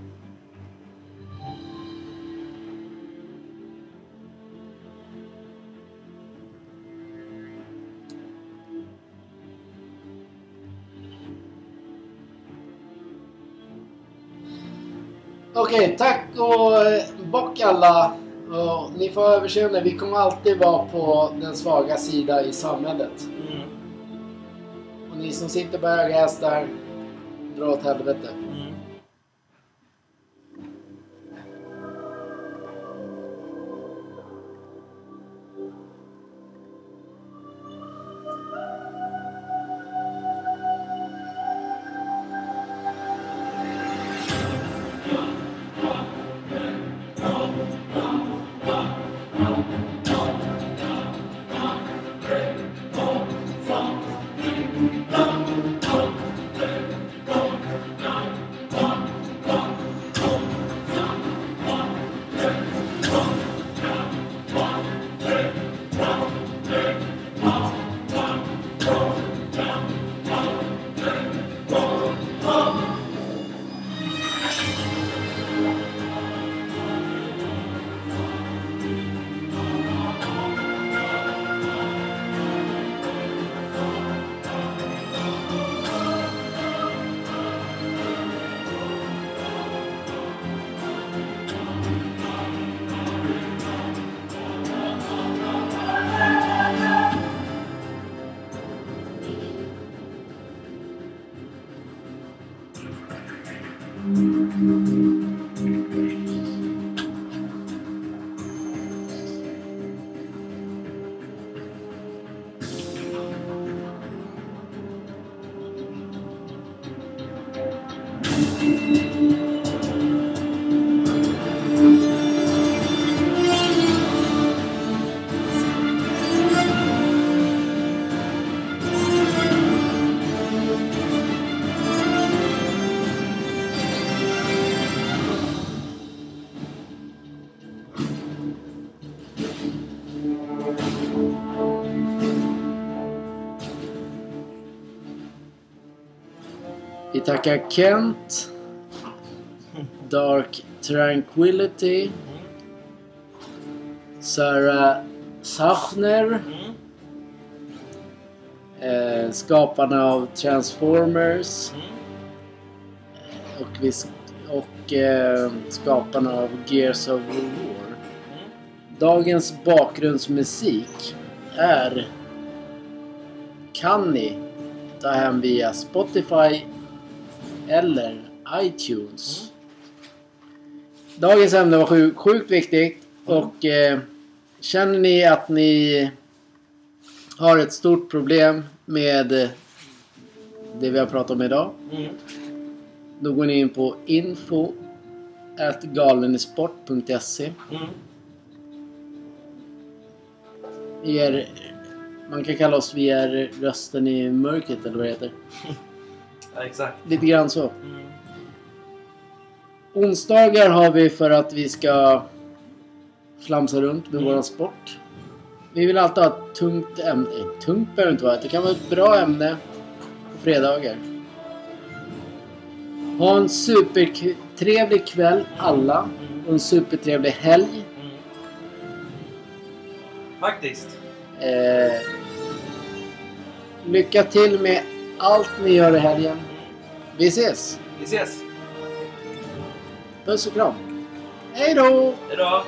A: Okej, tack och eh, bock alla. Och ni får överseende, vi kommer alltid vara på den svaga sida i samhället.
B: Mm.
A: Och ni som sitter på höga hästar, dra åt helvete. Vi tackar Kent. Dark Tranquility. Sarah Sachner. Eh, skaparna av Transformers. Och, vi, sk- och eh, skaparna av Gears of War. Dagens bakgrundsmusik är kan ni ta hem via Spotify eller iTunes. Dagens ämne var sjuk, sjukt viktigt och eh, känner ni att ni har ett stort problem med eh, det vi har pratat om idag
B: Mm.
A: då går ni in på info galenisport.se
B: Mm.
A: Man kan kalla oss vi är rösten i mörkret eller vad det heter.
B: Ja, exakt.
A: Lite grann så.
B: Mm.
A: Onsdagar har vi för att vi ska flamsa runt med
B: Mm.
A: våran sport. Vi vill alltid ha ett tungt ämne. eh, Tungt behöver det inte vara. Det kan vara ett bra ämne på fredagar. Ha en supertrevlig kväll alla. Och en supertrevlig helg.
B: Mm. Faktiskt.
A: Eh, lycka till med allt ni gör i helgen. Vi ses!
B: Vi ses.
A: Puss och kram! Hej då!
B: Hejdå!